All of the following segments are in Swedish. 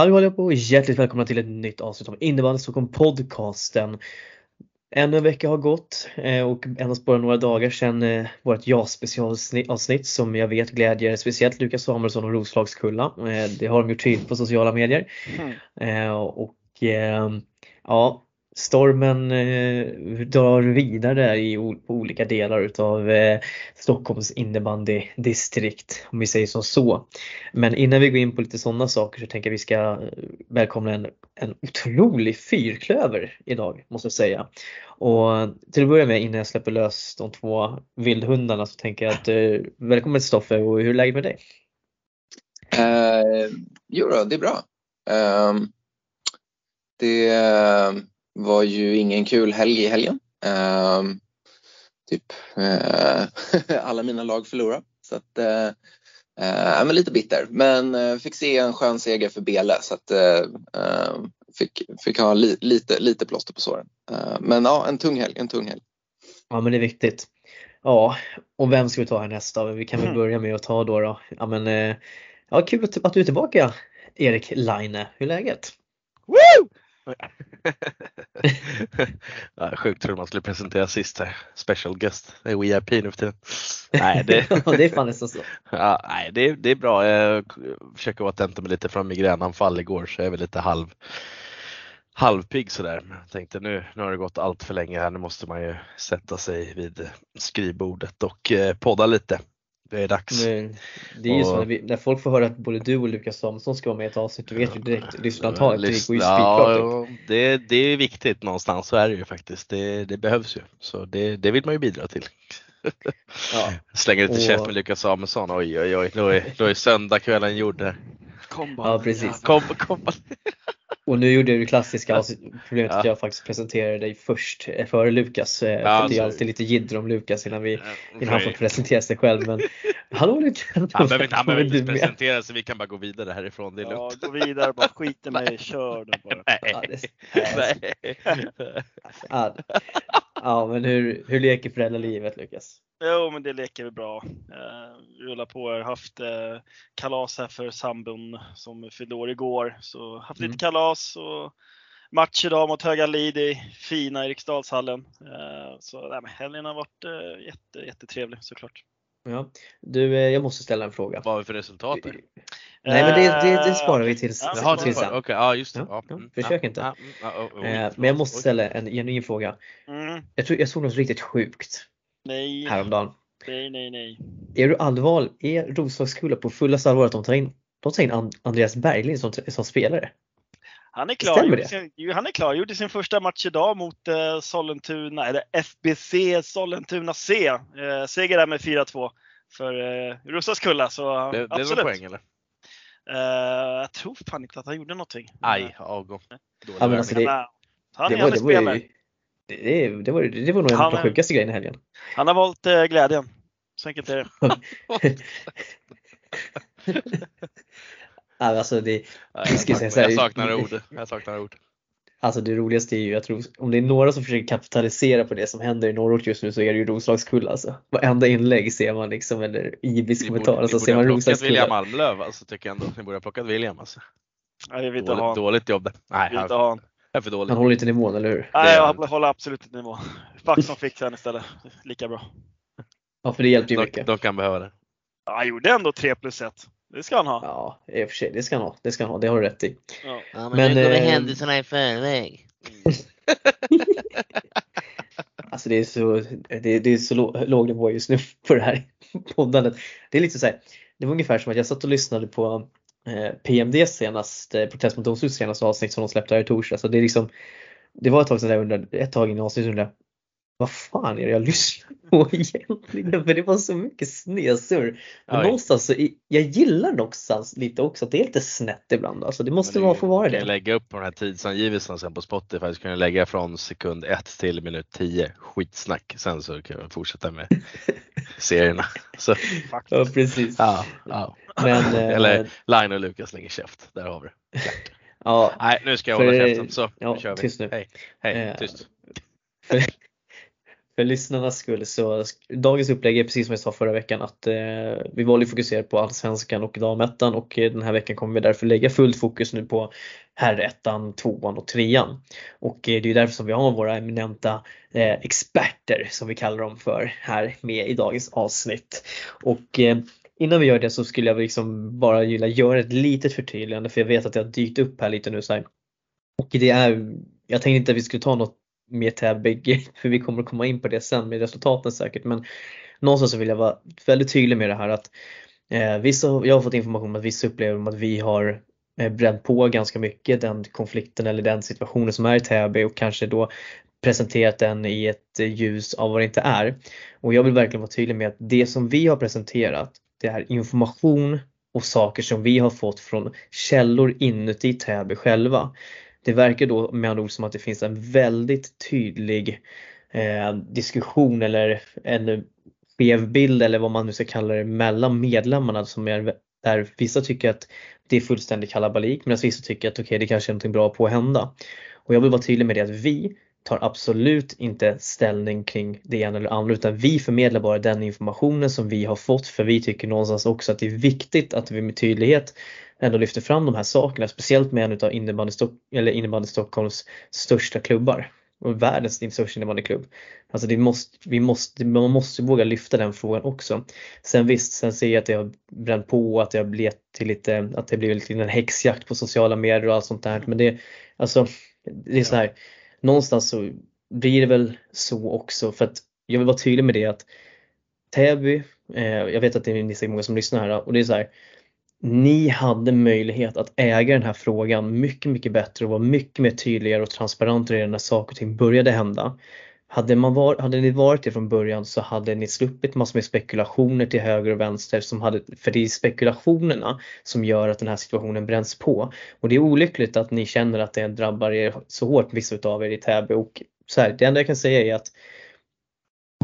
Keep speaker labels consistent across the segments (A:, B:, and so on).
A: Hallå allihopa och hjärtligt välkomna till ett nytt avsnitt av Innebandy Stockholm podcasten. Ännu en vecka har gått eh, och endast bara några dagar sedan eh, vårt ja-specialavsnitt som jag vet glädjer speciellt Lukas Samuelsson och Roslagskulla. Eh, det har de gjort tydligt på sociala medier. Mm. Och ja, stormen eh, drar vidare i, på olika delar utav eh, Stockholms innebandydistrikt om vi säger som så. Men innan vi går in på lite sådana saker så tänker jag vi ska eh, välkomna en, en otrolig fyrklöver idag måste jag säga. Och till att börja med innan jag släpper lös de två vildhundarna så tänker jag att eh, välkommen Stoffe och hur är läget med dig?
B: Uh, jo då, det är bra. Um, det eh, var ju ingen kul helg i helgen. Uh, typ uh, alla mina lag förlorade. Så att, uh, men lite bitter. Men fick se en skön seger för Bele så att fick, fick ha li, lite, lite plåster på såren. men ja, en tung helg. En tung helg.
A: Ja men det är viktigt. Ja, och vem ska vi ta härnäst då? Vi kan väl mm. börja med att ta då. då. Ja, men, ja, kul att du är tillbaka Erik Laine. Hur är läget?
C: Woo! Ja, sjukt tror man skulle presentera sist här. Special guest. Det är VIP nu för tiden.
A: Nej, det... det är fan nästan så.
C: Ja, nej, det, är, det är bra. Jag försöker vara attent med lite från migränanfall igår så jag är väl lite halv halvpigg sådär. Jag tänkte nu, nu har det gått allt för länge här. Nu måste man ju sätta sig vid skrivbordet och eh, podda lite. Det är dags.
A: Men det är ju och, så när, vi, när, folk får höra att både du och Lukas Samuelsson ska vara med i ett avsnitt, då vet ju direkt lyssnarantalet, det går ju
C: ja, det, det är viktigt någonstans, så är det ju faktiskt. Det, det behövs ju. Så det, det vill man ju bidra till. Ja. Slänger lite och... käft med Lukas Samuelsson, oj oj oj, då är, då är söndagskvällen gjord.
A: Kom bara. Ja precis.
C: Kom, kom bara.
A: Och nu gjorde jag det klassiska problemet att jag faktiskt presenterade dig först eh, före Lukas. Eh, ja, för det är alltid lite jidder om Lukas innan, vi, innan han får presentera sig själv. Men hallå Lukas!
C: Han behöver inte, han behöver inte presentera sig, vi kan bara gå vidare härifrån. Det är
D: ja, gå vidare, bara skit i mig, kör då bara. Nej.
A: Ja, ja, men hur, hur leker föräldralivet Lukas?
D: Jo, men det leker vi bra. Eh, rullar på. Jag har haft eh, kalas här för sambon som fyllde år igår. Så haft mm. lite kalas och match idag mot Höga Lid i fina Eriksdalshallen. Eh, så nej, men helgen har varit eh, jätte, jättetrevlig såklart.
A: Ja. Du, eh, jag måste ställa en fråga.
C: Vad har vi för resultat?
A: Nej men det, det, det sparar vi tills,
C: Jaha, till sen. Okej, okay, ja just det. Ja,
A: ja, mm, försök inte. Ja, oh, oh, oh, men jag måste ställa en genuin fråga. Mm. Jag, tror, jag såg något riktigt sjukt
D: Nej.
A: häromdagen.
D: Nej, nej, nej.
A: Är du allvarlig? Är Roslagsskola på fullaste allvar att de tar in, de tar in Andreas Berglind som, som spelare?
D: Han är klar. Stämmer det? Sin, han är klar. Gjorde sin första match idag mot eh, Sollentuna, eller FBC Sollentuna C. Eh, seger där med 4-2 för eh, Roslagskulla. Så
C: det,
D: absolut.
C: Det poäng eller?
D: Uh, jag tror fan inte att han gjorde någonting.
C: Aj, avgång.
A: Ja, men alltså det, han, det, var, det, var ju, det, det, var, det var nog en av de sjukaste grejerna i helgen.
D: Han har valt eh, glädjen. Så enkelt är det.
A: alltså det,
C: jag, saknar, jag saknar ord. Jag saknar ord.
A: Alltså det roligaste är ju, jag tror, om det är några som försöker kapitalisera på det som händer i norrort just nu så är det ju Roslagskulla alltså. Varenda inlägg ser man liksom, eller Ibis kommentarer så ser man Roslagskulla.
C: William Malmlöv alltså, tycker jag ändå. Ni borde ha plockat William alltså.
D: Nej, vi
C: dåligt, dåligt jobb där.
D: Nej, vi inte ha
C: är för dålig.
A: Han håller inte nivån, eller hur?
D: Nej, jag håller absolut inte nivån. Fax som fick sen istället. Lika bra.
A: Ja, för det hjälpte ju mycket.
C: De kan behöva det.
D: Ja, han gjorde ändå 3 plus 1. Det ska han ha.
A: Ja, i och för sig. Det ska han ha. Det ska han ha. Det har du rätt i.
E: Ja, ja men, men nu går vi äh... händelserna i förväg.
A: alltså det är så, det, det är så låg nivå just nu på det här poddandet. Det är lite så här, det var ungefär som att jag satt och lyssnade på Eh, PMDs senaste, Protest mot domstols senaste avsnitt som de släppte här i torsdag. Så det är liksom, det var ett tag sedan jag undrade, ett tag innan avsnittet undrade vad fan är det jag lyssnar på egentligen? För det var så mycket snedsur. Men Oj. någonstans så, jag gillar någonstans lite också att det är lite snett ibland. Alltså det måste vara, få vara det.
C: Kan lägga upp på den här tidsangivelserna sen på Spotify så kan du lägga från sekund 1 till minut 10 skitsnack. Sen så kan vi fortsätta med serierna. Så.
A: Ja precis.
C: Ja, ja. Men, Eller Line och Lukas lägger käft. Där har vi det.
A: Ja,
C: Nej, nu ska jag hålla käften. Så,
A: ja,
C: nu kör vi.
A: Tyst nu.
C: Hej, hej, eh, tyst.
A: För, för lyssnarnas skull så dagens upplägg är precis som jag sa förra veckan att eh, vi valde att fokusera på allsvenskan och damettan och eh, den här veckan kommer vi därför lägga fullt fokus nu på herrettan, tvåan och trean. Och eh, det är därför som vi har våra eminenta eh, experter som vi kallar dem för här med i dagens avsnitt. Och eh, Innan vi gör det så skulle jag liksom bara vilja göra ett litet förtydligande för jag vet att det har dykt upp här lite nu så här. Och det är, jag tänkte inte att vi skulle ta något mer Täby, för vi kommer att komma in på det sen med resultaten säkert. Men någonstans så vill jag vara väldigt tydlig med det här att eh, vissa, jag har fått information om att vissa upplever att vi har eh, bränt på ganska mycket den konflikten eller den situationen som är i Täby och kanske då presenterat den i ett ljus av vad det inte är. Och jag vill verkligen vara tydlig med att det som vi har presenterat det är information och saker som vi har fått från källor inuti Täby själva. Det verkar då med andra ord som att det finns en väldigt tydlig eh, diskussion eller en skev bild eller vad man nu ska kalla det mellan medlemmarna som är där vissa tycker att det är fullständig kalabalik medan vissa tycker att okej okay, det kanske är någonting bra på att hända. Och jag vill vara tydlig med det att vi tar absolut inte ställning kring det ena eller andra utan vi förmedlar bara den informationen som vi har fått för vi tycker någonstans också att det är viktigt att vi med tydlighet ändå lyfter fram de här sakerna, speciellt med en av innebandy, eller innebandy Stockholms största klubbar och världens största innebandyklubb. Alltså det måste, vi måste, man måste våga lyfta den frågan också. Sen visst, sen ser jag att det har bränt på att det har blivit till lite, att det blivit en häxjakt på sociala medier och allt sånt där. Men det, alltså, det är så här, någonstans så blir det väl så också för att jag vill vara tydlig med det att Täby, eh, jag vet att det är många som lyssnar här och det är så här, ni hade möjlighet att äga den här frågan mycket, mycket bättre och vara mycket mer tydligare och transparentare när saker och ting började hända. Hade, man var, hade ni varit det från början så hade ni sluppit massor med spekulationer till höger och vänster som hade, för det är spekulationerna som gör att den här situationen bränns på. Och det är olyckligt att ni känner att det drabbar er så hårt, vissa utav er i Täby. Och så här, det enda jag kan säga är att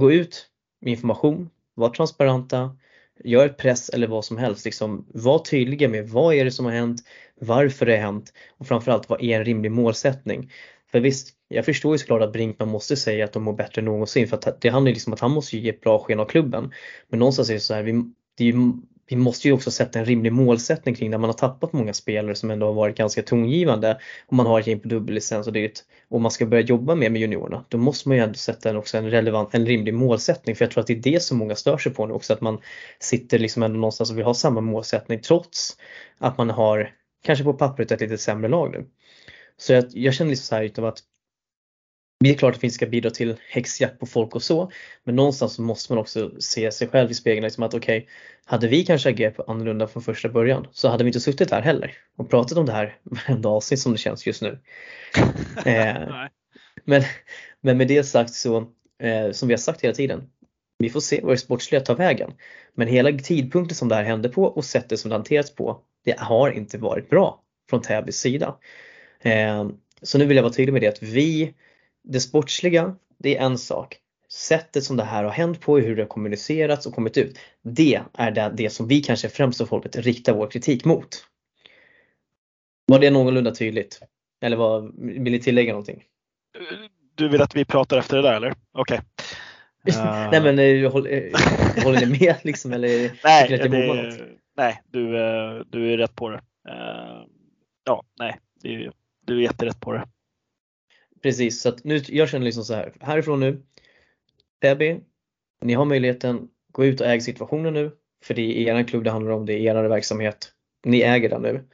A: gå ut med information, var transparenta, gör ett press eller vad som helst. Liksom, var tydliga med vad är det som har hänt, varför det har hänt och framförallt vad är en rimlig målsättning. För visst, jag förstår ju såklart att Brinkman måste säga att de mår bättre än någonsin för att det handlar ju liksom om att han måste ge ett bra sken av klubben. Men någonstans är det så här, vi, det är ju, vi måste ju också sätta en rimlig målsättning kring när man har tappat många spelare som ändå har varit ganska tongivande och man har ett gäng på dubbellicens och dyrt och man ska börja jobba mer med juniorerna. Då måste man ju ändå sätta en, också en relevant, en rimlig målsättning för jag tror att det är det som många stör sig på nu också att man sitter liksom ändå någonstans och vill ha samma målsättning trots att man har kanske på pappret ett lite sämre lag nu. Så jag, jag känner liksom så här utav att det är klart att vi ska bidra till häxjakt på folk och så, men någonstans så måste man också se sig själv i spegeln. Liksom att okej, okay, hade vi kanske agerat annorlunda från första början så hade vi inte suttit här heller och pratat om det här varenda avsnitt som det känns just nu. eh, men, men med det sagt så, eh, som vi har sagt hela tiden, vi får se var det sportsliga tar vägen. Men hela tidpunkten som det här hände på och sättet som det hanterats på, det har inte varit bra från Täbys sida. Eh, så nu vill jag vara tydlig med det att vi, det sportsliga, det är en sak. Sättet som det här har hänt på, hur det har kommunicerats och kommit ut. Det är det, det som vi kanske främst av folket riktar vår kritik mot. Var det någorlunda tydligt? Eller vad, vill ni tillägga någonting?
D: Du vill att vi pratar efter det där eller? Okej.
A: Okay. Uh... nej men eh, håller, eh, håller ni med liksom? Eller
D: nej, det, nej du, du är rätt på det. Uh, ja, nej, är du är jätterätt på det.
A: Precis, så att nu, jag känner liksom så här, härifrån nu, Täby, ni har möjligheten, gå ut och äg situationen nu, för det är er klubb det handlar om, det är er verksamhet, ni äger den nu.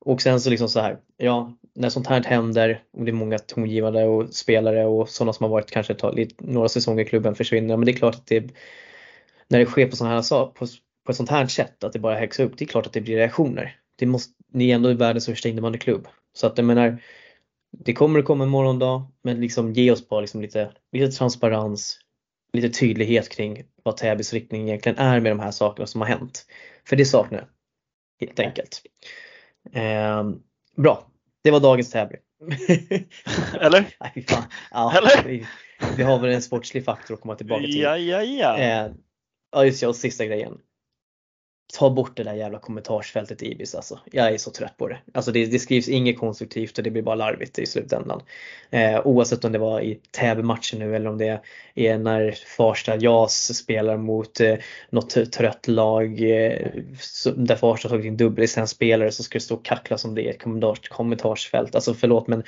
A: Och sen så liksom så här, ja, när sånt här händer, och det är många tongivande och spelare och sådana som har varit kanske ta, några säsonger i klubben försvinner, men det är klart att det, när det sker på sådana här på, på ett sånt här sätt, att det bara häxar upp, det är klart att det blir reaktioner. Det måste, ni är ändå världens största innebandyklubb. Så att jag menar, det kommer att komma en morgondag, men liksom ge oss bara liksom lite, lite transparens, lite tydlighet kring vad Täbys riktning egentligen är med de här sakerna som har hänt. För det saknar jag, helt enkelt. Eh, bra, det var dagens Täby.
D: Eller?
A: Nej, fan. Ja,
D: Eller?
A: Vi, vi, har väl en sportslig faktor att komma tillbaka till.
D: Ja, ja, ja.
A: Eh, ja, just ja, och sista grejen ta bort det där jävla kommentarsfältet i Ibis alltså. Jag är så trött på det. Alltså det, det skrivs inget konstruktivt och det blir bara larvigt i slutändan. Eh, oavsett om det var i Täby-matchen nu eller om det är när Farsta JAS spelar mot eh, något trött lag eh, där Farsta tagit in dubbellicensspelare så ska det stå och kackla som det är ett kommentars, kommentarsfält. Alltså förlåt men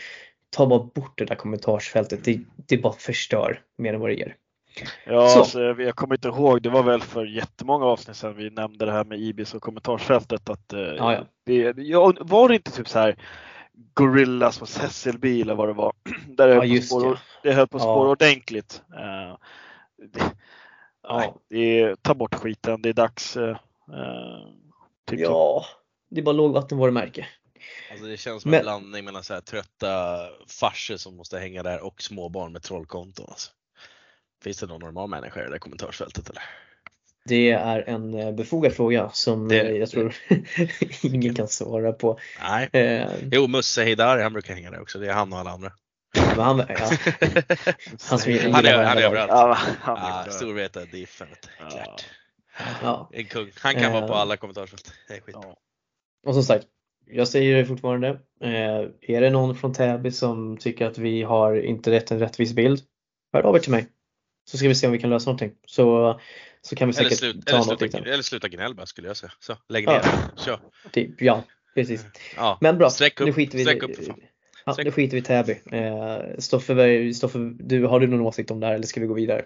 A: ta bara bort det där kommentarsfältet. Det, det bara förstör mer än vad det ger.
D: Ja, alltså, jag kommer inte ihåg, det var väl för jättemånga avsnitt sedan vi nämnde det här med Ibis och kommentarsfältet. Att, eh,
A: ja, ja.
D: Det, ja, var det inte typ så här Gorillas mot Hässelby eller vad det var? Där det,
A: Ja,
D: höll, på spår,
A: det.
D: det höll på att
A: Ja.
D: spåra ordentligt. Eh, det,
A: Ja.
D: nej, det är, ta bort skiten, det är dags. eh, eh, typ så.
A: Ja, det är bara lågvattenvarumärke.
C: Alltså det känns som
A: Men-
C: en blandning mellan så här trötta farser som måste hänga där och småbarn med trollkonton. Alltså. Finns det någon normal människa i det där kommentarsfältet eller?
A: Det är en eh, befogad fråga som
C: Det-
A: eh, jag tror ingen kan svara på.
C: Nej.
A: Eh,
C: Jo, Musse Heidari han brukar hänga där också. Det är han och alla andra.
A: men han, ja, han som
C: han är, han är överallt.
D: Ja, han
C: Storvreta Diffen.
D: Ja.
C: Klart.
A: Ja.
C: En kung. Han kan vara på
A: Eh.
C: alla kommentarsfält. Det är skit.
D: Ja.
A: Och som sagt, jag säger det fortfarande. Eh, är det någon från Täby som tycker att vi har inte rätt en rättvis bild, hör av er till mig. Så ska vi se om vi kan lösa någonting. Så, så kan vi
C: Eller,
A: säkert
C: slut,
A: ta
C: eller, sluta,
A: liknande.
C: eller sluta gnälla skulle jag säga. Så, lägg
A: Ja.
C: ner. Kör.
A: Typ, ja, precis.
C: Ja.
A: Men bra,
C: Sträck upp,
A: nu skiter vi
C: sträck upp för fan.
A: Ja, nu skiter vi i Täby. Eh, Stoffe, Stoffe, du, har du någon åsikt om det här eller ska vi gå vidare?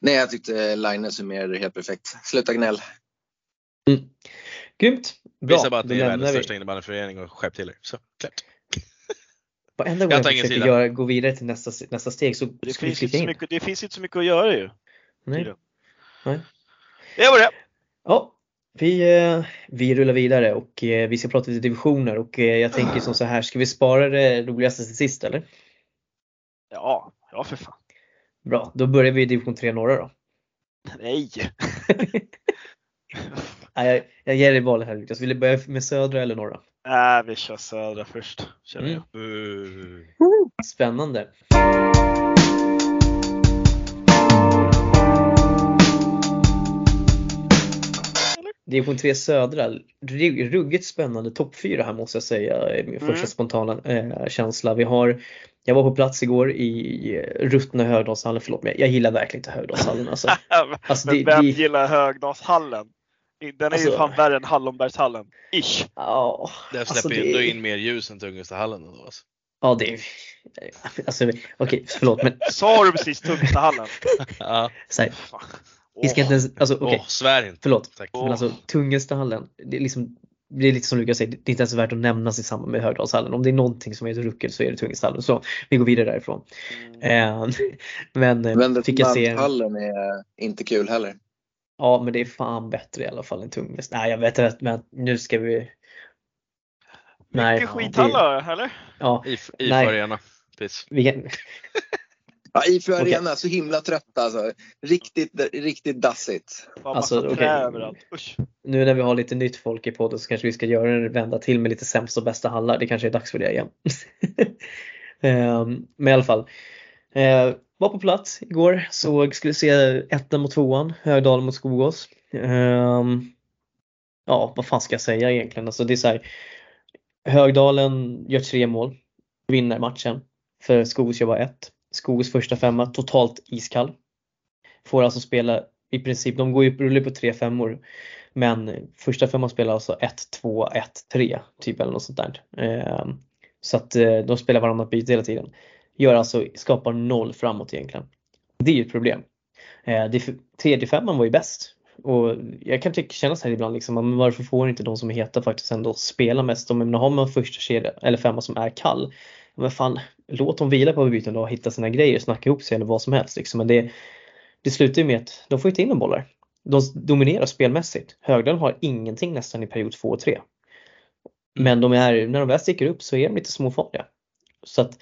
B: Nej, jag tyckte Line summerade helt perfekt. Sluta gnäll.
A: Grymt! Bra,
C: Visa bara att ni är världens största innebandyförening och skärp till er. Så, klart.
A: Varenda gång
C: Jag
A: jag, försöker göra, gå vidare till nästa, nästa steg så
D: Det finns, inte så mycket, det finns inte så mycket att göra ju.
A: Nej. Nej.
D: Det var det.
A: Ja, vi, eh, vi rullar vidare och eh, vi ska prata lite divisioner och eh, jag tänker som så här, ska vi spara det roligaste till sist eller?
D: Ja, ja för fan.
A: Bra, då börjar vi i division 3 norra då.
D: Nej.
A: Nej, jag, jag ger dig valet här Lukas, vill du börja med södra eller norra?
D: Nej, vi kör södra först. Känner
A: Mm.
D: jag.
C: Uh.
A: Spännande. Division 3 södra, ru- ruggigt spännande topp 4 här måste jag säga, min första
D: Mm.
A: spontana eh, känsla. Vi har, jag var på plats igår i ruttna Högdalshallen, förlåt mig, jag gillar verkligen inte Högdalshallen alltså. Alltså,
D: Men
A: det-
D: vem
A: det-
D: gillar Högdalshallen? Den är ju
A: Alltså-
D: fan värre än Hallonbergshallen. Ish.
A: Ja,
C: Det
A: alltså,
C: släpper ju
A: det-
C: ändå in mer ljus än Tungelsta hallen ändå. Alltså.
A: ja det är, alltså okej förlåt men
D: Sa du precis Tungstahallen?
C: Ja.
A: vi ska inte ens, alltså okej
C: Åh, svär inte.
A: förlåt.
C: Tack.
A: Men alltså Tungelstahallen, det är liksom det är lite som Lukas säger, det är inte ens värt att nämnas i samband med Högdalshallen. Om det är någonting som är ett ruckel så är det Tungelstahallen. Så vi går vidare därifrån.
D: Mm.
A: Eh, men eh,
B: Men
A: fick jag se,
B: hallen är inte kul heller.
A: Ja men det är fan bättre i alla fall än Tungest. Nej jag vet inte men nu ska vi. Nej,
D: Mycket
A: det-
D: skithallar, eller?
A: Ja, Nej.
C: IF Arena. Piss.
A: vi kan,
B: Ja, IFU. Arena, så himla trötta alltså. Riktigt, riktigt dassigt.
D: Fan,
A: Alltså.
D: Usch.
A: nu när vi har lite nytt folk i podden så kanske vi ska göra en vända till med lite sämsta och bästa hallar. Det kanske är dags för det igen. Ehm, Men i alla fall. Eh, var på plats igår, såg, skulle se ettan mot tvåan, Högdalen mot Skogås. Um, ja, vad fan ska jag säga egentligen? Alltså det är så här, Högdalen gör tre mål, vinner matchen. För Skogås gör bara ett. Skogås första femma, totalt iskall. Får alltså spela i princip, de går ju rullar på tre femmor. Men första femman spelar alltså 1, 2, 1, 3 typ eller något sånt där. Um, Så att eh, de spelar varannat byte hela tiden. Gör alltså, skapar noll framåt egentligen. Det är ju ett problem. Eh, Det, tredje femman var ju bäst. Och jag kan tycka, känna så här ibland liksom, men varför får inte de som är heta faktiskt ändå spela mest? Om har man första kedja eller femma som är kall, men fan låt dem vila på byten och hitta sina grejer, snacka ihop sig eller vad som helst. Liksom. Men det, det slutar ju med att de får inte in några bollar. De dominerar spelmässigt. Högdalen har ingenting nästan i period 2 och 3. Men de är, när de väl sticker upp så är de lite småfarliga. Så att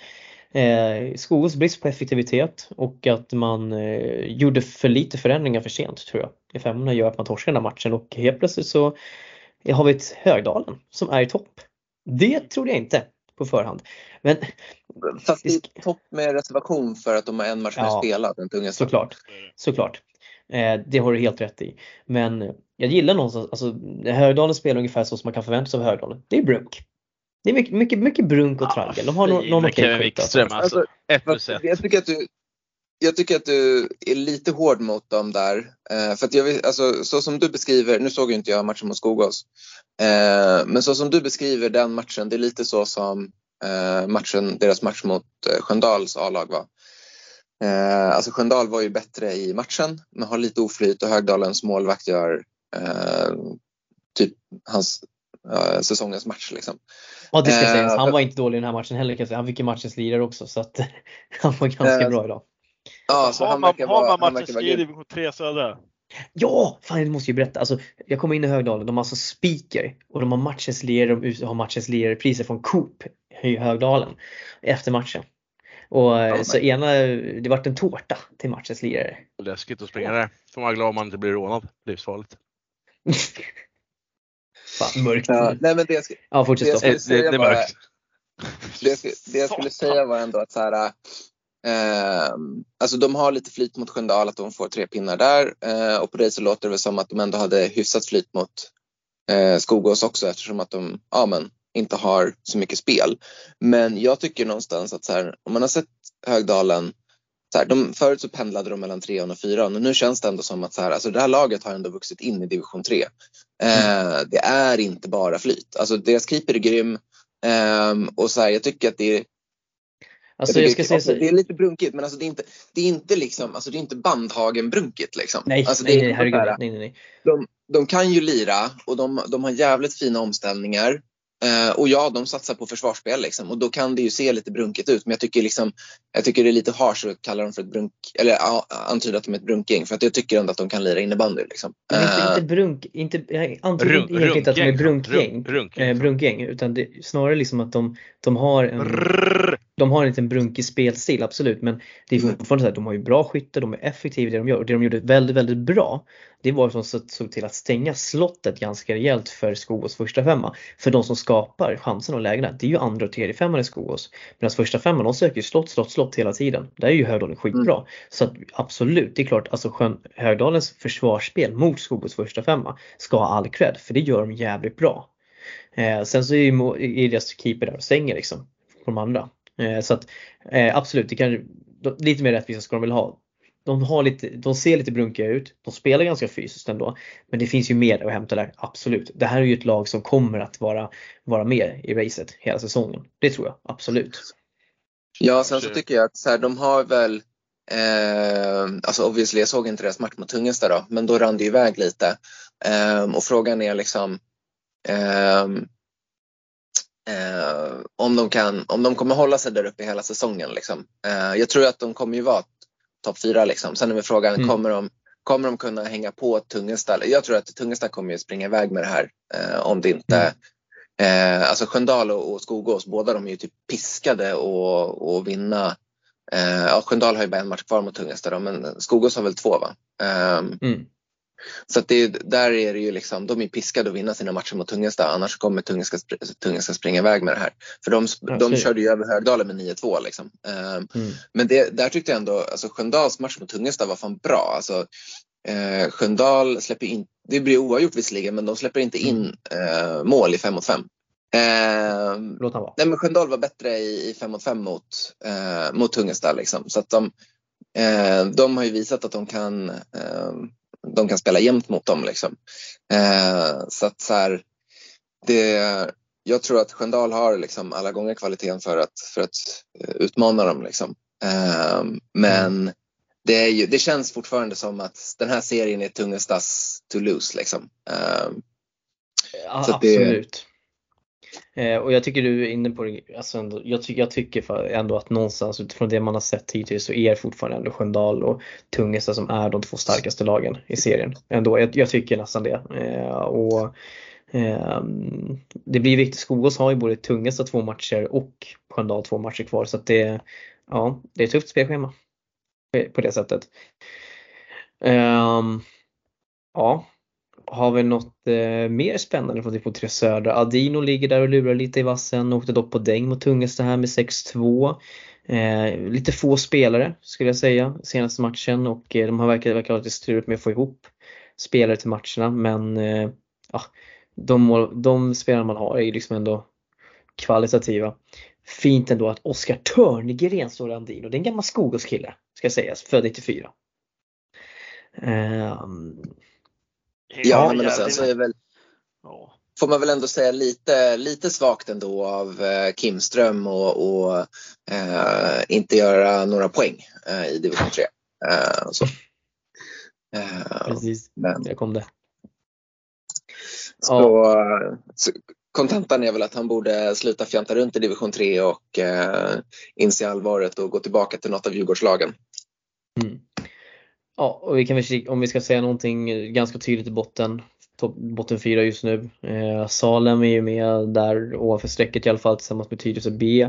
A: eh, Skogås brist på effektivitet och att man eh, gjorde för lite förändringar för sent tror jag. I femmorna gör att man torskar den här matchen och helt plötsligt så har vi ett Högdalen som är i topp. Det trodde jag inte på förhand. Men
B: Fast är topp med reservation för att de har en match
A: Ja.
B: spelat än Tunga
A: såklart, såklart. Eh, det har du helt rätt i. Men jag gillar någonstans, alltså Högdalen spelar ungefär så som man kan förvänta sig av Högdalen. Det är brunk. Det är mycket, mycket, mycket brunk och traggel. De har någon, någon okej
C: Kevin Wikström alltså. Ett.
B: Jag tycker att du, jag tycker att du är lite hård mot dem där. Eh, för att jag vill, alltså, så som du beskriver, nu såg ju inte jag matchen mot Skogås. Eh, men så som du beskriver den matchen, det är lite så som eh, matchen, deras match mot eh, Sköndals A-lag var. Eh, alltså Sköndal var ju bättre i matchen men har lite oflyt och Högdalens målvakt gör eh, typ hans uh, säsongens match. Liksom.
A: Ja det ska uh, sägas, han var inte dålig i den här matchen heller kan jag säga. Han fick ju matchens lirare också så att han var ganska uh, bra idag.
B: Ja, så
D: har
B: han
D: man, har
B: vara,
D: man matchens liga i division 3 södra?
A: Ja! Fan det måste jag ju berätta. Alltså, jag kommer in i Högdalen, de har alltså speaker och de har matchens lirare, de har matchens lirare-priser från Coop i Högdalen efter matchen. Och
B: Ja,
A: så ena, det vart en tårta till matchens lirare.
C: Läskigt att springa där. Får man vara glad om man inte blir rånad. Livsfarligt.
A: Fan mörkt.
B: Ja, nej men det
A: Ja fortsätt
B: det
C: Det, det,
B: säga
C: det är
B: var,
C: mörkt.
B: det, jag, sk- det jag skulle säga var ändå att så här, eh, alltså de har lite flyt mot Sköndal att de får tre pinnar där eh, och på det så låter det väl som att de ändå hade hyfsat flyt mot eh, Skogås också eftersom att de ja, men, inte har så mycket spel. Men jag tycker någonstans att så här, om man har sett Högdalen så här, de, förut så pendlade de mellan trean och fyran och nu känns det ändå som att så här, alltså det här laget har ändå vuxit in i division 3. Eh, det är inte bara flyt. Alltså deras keeper är grym ehm, och så här, jag tycker att det är
A: Alltså jag ska säga så.
B: Det är lite brunkigt men alltså det är inte, det är inte liksom, alltså det är inte Bandhagen-brunkigt liksom.
A: Nej,
B: alltså,
A: nej, nej, herregud. Nej, nej, nej.
B: de, de kan ju lira och de, de har jävligt fina omställningar. Eh, och ja, de satsar på försvarsspel liksom. och då kan det ju se lite brunkigt ut. Men jag tycker, liksom, jag tycker det är lite harsh att kalla dem för ett brunk, eller ja, antyda att de är ett brunkgäng. För att jag tycker ändå att de kan lira innebandy. Liksom.
A: Men inte,
B: Eh,
A: inte brunk, inte, jag antyder
C: Runk-
A: egentligen inte att de är
C: runkgäng.
A: brunkgäng.
C: Runk- runkgäng.
A: Eh, brunkgäng utan det, snarare liksom att de, de har en
C: Rrrr.
A: De har en liten brunkig spelstil, absolut. Men det är
B: Mm.
A: fortfarande så att de har ju bra skytte, de är effektiva i det de gör. Och det de gjorde väldigt, väldigt bra, det var att de så- såg till att stänga slottet ganska rejält för Skogås första femma. För de som skapar chanserna och lägena, det är ju andra och tredje femman i Skogås. Medan första femman, de söker ju slott, slott, slott hela tiden. Där är ju Högdalen skitbra. Så att absolut, det är klart, alltså sjön, Högdalens försvarsspel mot Skogås första femma ska ha all cred, för det gör de jävligt bra. Eh, sen så är ju är deras keeper där och stänger liksom på de andra. Eh, så att eh, absolut, det kan, lite mer rättvisa ska de väl ha. De, har lite, de ser lite brunkiga ut, de spelar ganska fysiskt ändå. Men det finns ju mer att hämta där, absolut. Det här är ju ett lag som kommer att vara, vara med i racet hela säsongen. Det tror jag, absolut.
B: Ja, sen så tycker jag att så här, de har väl Eh, alltså obviously, jag såg inte deras match mot Tungelsta då, men då rann det iväg lite. Eh, och frågan är liksom eh, eh, om, de kan, om de kommer hålla sig där uppe hela säsongen. Liksom. Eh, jag tror att de kommer ju vara topp fyra. Liksom. Sen är väl frågan,
A: Mm.
B: kommer, de, kommer de kunna hänga på Tungelsta? Jag tror att Tungelsta kommer ju springa iväg med det här eh, om det inte Eh, alltså Sköndal och, och Skogås, båda de är ju typ piskade och, och vinna. Eh, ja, Sköndal har ju bara en match kvar mot Tungelsta då, men Skogås har väl två va? Ehm,
A: Mm.
B: Så att det, där är det ju liksom, de är piskade att vinna sina matcher mot Tungelsta annars kommer Tungelsta, spr- Tungelsta springa iväg med det här. För de, de körde ju över Högdalen med 9-2 liksom. Ehm,
A: Mm.
B: men det, där tyckte jag ändå, alltså Sköndals match mot Tungelsta var fan bra. Alltså, eh, Sköndal släpper in, det blir oavgjort visserligen, men de släpper inte in eh, mål i 5 mot 5. Eh,
A: Låt han vara.
B: nej men Sköndal var bättre i, i 5 mot 5 mot, eh, mot Tungelsta liksom. Så att de, eh, de har ju visat att de kan, eh, de kan spela jämnt mot dem liksom. Eh, så att så här, det, jag tror att Sköndal har liksom alla gånger kvaliteten för att, för att eh, utmana dem. Liksom. Eh, men det, är ju, det känns fortfarande som att den här serien är Tungelstas to lose. Liksom. Eh,
A: Ja,
B: Så att det-
A: absolut. Eh, och jag tycker du är inne på det, alltså ändå, jag, tycker, jag tycker ändå att någonstans utifrån det man har sett hittills så är fortfarande ändå Sköndal och Tungesta som är de två starkaste lagen i serien. Ändå, jag, jag tycker nästan det. Eh, och eh, Det blir viktigt, Skogås har ju både Tungesta två matcher och Sköndal två matcher kvar så att det, ja, det är ett tufft spelschema. På- det sättet. Ehm, ja, har vi något eh, mer spännande från typ division 3 södra? Adino ligger där och lurar lite i vassen, åkte dock på däng mot Tungelsta här med 6-2. Eh, lite få spelare skulle jag säga senaste matchen och eh, de har verkar, verkar ha lite strul med att få ihop spelare till matcherna men eh, ja, de, de spelare man har är ju liksom ändå kvalitativa. Fint ändå att Oskar Törnegren står i Andino, det är en gammal Skogås-kille ska sägas, född 94. Um, ehm,
B: ja, men sen så är väl får man väl ändå säga lite, lite svagt ändå av eh, Kimström och, och eh, inte göra några poäng eh, i division 3. Eh, så.
A: Eh, Precis, men, där kom det.
B: Så, så kontentan är väl att han borde sluta fjanta runt i division 3 och eh, inse allvaret och gå tillbaka till något av Djurgårdslagen.
A: Mm. Ja, och vi kan väl, om vi ska säga någonting ganska tydligt i botten, botten fyra just nu. Eh, Salem är ju med där ovanför strecket i alla fall tillsammans med Tyresö B.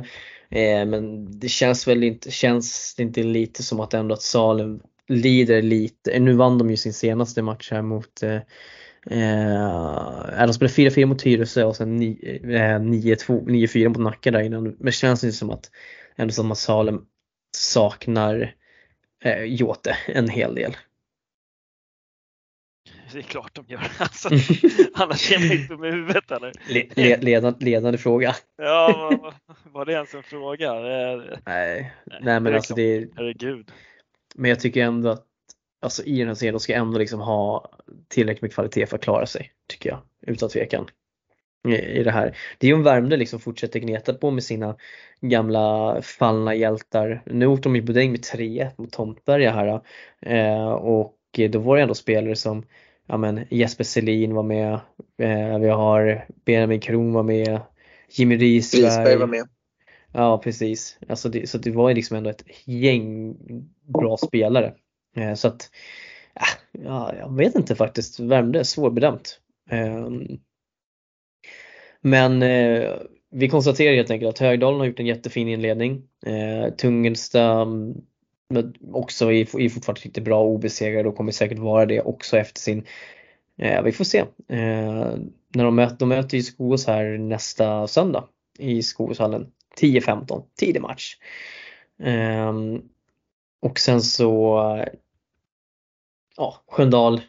A: Eh, men det känns väl inte, känns det inte lite som att ändå att Salem lider lite. Eh, nu vann de ju sin senaste match här mot eh, Eh, de spelade 4-4 mot Tyresö och sen 9-4 eh, mot Nacka där innan. Men det känns inte som att ändå som att Salem saknar eh, Jote en hel del.
D: Det är klart de gör. Alltså, annars är man inte med huvudet eller?
A: Le, ledande, ledande fråga.
D: Ja, var, det ens en fråga?
A: Nej, nej, nej men alltså det är...
D: Herregud.
A: Men jag tycker ändå att alltså i den här serien, de ska ändå liksom ha tillräckligt med kvalitet för att klara sig, tycker jag, utan tvekan. I, det här. Det är om Värmdö liksom fortsätter gneta på med sina gamla fallna hjältar. Nu åkte de ju på däng med 3 mot Tomtberga här eh, och då var det ändå spelare som ja, men Jesper Selin var med, eh, vi har Benjamin Kron var med, Jimmy Risberg.
B: var med.
A: Ja precis, alltså det, så det var ju liksom ändå ett gäng bra spelare. Eh, så att, ja, jag vet inte faktiskt, Värmdö är svårbedömt. Ehm, men eh, vi konstaterar helt enkelt att Högdalen har gjort en jättefin inledning. Eh, Tungelsta mm, också är, är fortfarande riktigt bra obesegrade och kommer säkert vara det också efter sin eh, vi får se. Eh, när de möter, de möter ju Skogås här nästa söndag i Skogåshallen 10-15, tidig match. Ehm, och sen så eh, ja, Sköndal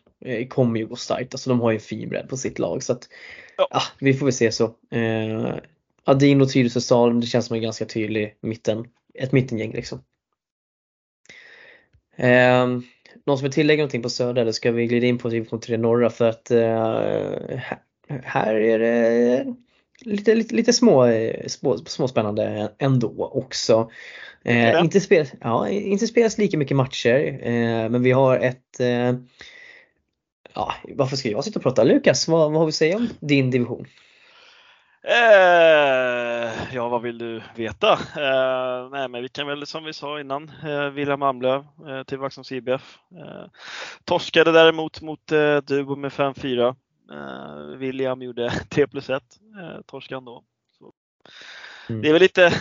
A: kommer ju gå starkt. Alltså de har ju en fin bredd på sitt lag så att ja. ja vi får väl se så. Eh, Adin och Tyresö Salm, det känns som en ganska tydlig mitten, ett mittengäng liksom. Eh, någon som vill tillägga någonting på södra eller ska vi glida in på division 3 norra för att eh, här är det lite, lite, lite små, små, småspännande ändå också. Eh, inte, spelas, ja, inte spelas lika mycket matcher eh, men vi har ett eh, Ja, varför ska jag sitta och prata? Lukas, vad, vad har vi att säga om din division?
D: Eh, ja, vad vill du veta? Eh, nej, men vi kan väl som vi sa innan, eh, William Amlöv eh, till Vaxholms IBF. Eh, torskade däremot mot eh, Dubo med 5-4. Eh, William gjorde 3 plus 1, eh, torskade då. Mm. Det är väl lite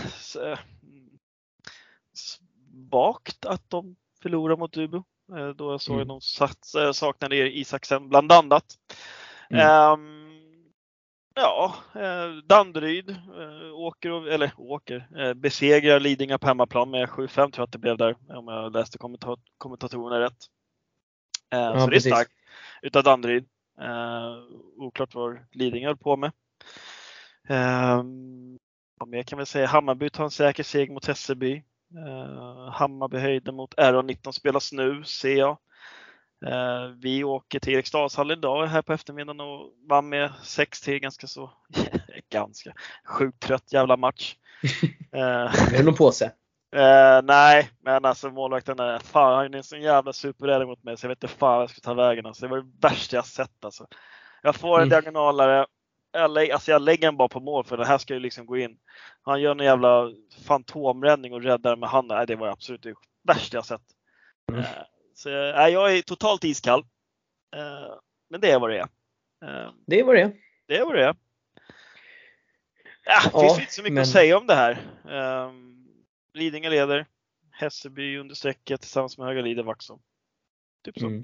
D: svagt att de förlorar mot Dubo. Eh, då jag såg mm. att de eh, saknade Isaksen bland annat. Mm. Um, ja, eh, Danderyd åker, eller åker, besegrar Lidingö på hemmaplan med 7-5 tror jag att det blev där om jag läste kommentat kommentatorerna rätt. Ja, så precis. det är starkt utav Danderyd. Oklart vad Lidingö höll på med. Um, vad mer kan vi säga? Hammarby tar en säker seger mot Hässelby. Uh, Hammarby höjden mot RA19 spelas nu, ser jag. Uh, vi åker till Eriksdalshallen idag här på eftermiddagen och vann med 6-3 ganska så, ganska sjukt trött jävla match.
A: Är det någon påse?
D: Uh, nej, men alltså målvakten är, fan han är en sån jävla superräddning mot mig så jag vet inte fan vad jag ska ta vägen. Alltså. Det var det värsta jag sett alltså. Jag får en mm. diagonalare jag, lä alltså jag lägger den bara på mål för det här ska ju liksom gå in. Han gör en jävla fantomräddning och räddar med handen. Nej, det var absolut det värsta jag sett. Mm. Uh, så, uh, jag är totalt iskall. Uh, men det är vad det är.
A: det är vad det är.
D: Det är vad det är. Ja, det finns inte så mycket men... att säga om det här. Um, Lidingö leder. Hässelby under strecket tillsammans med Höga Lide Vaxholm. Typ så. Mm.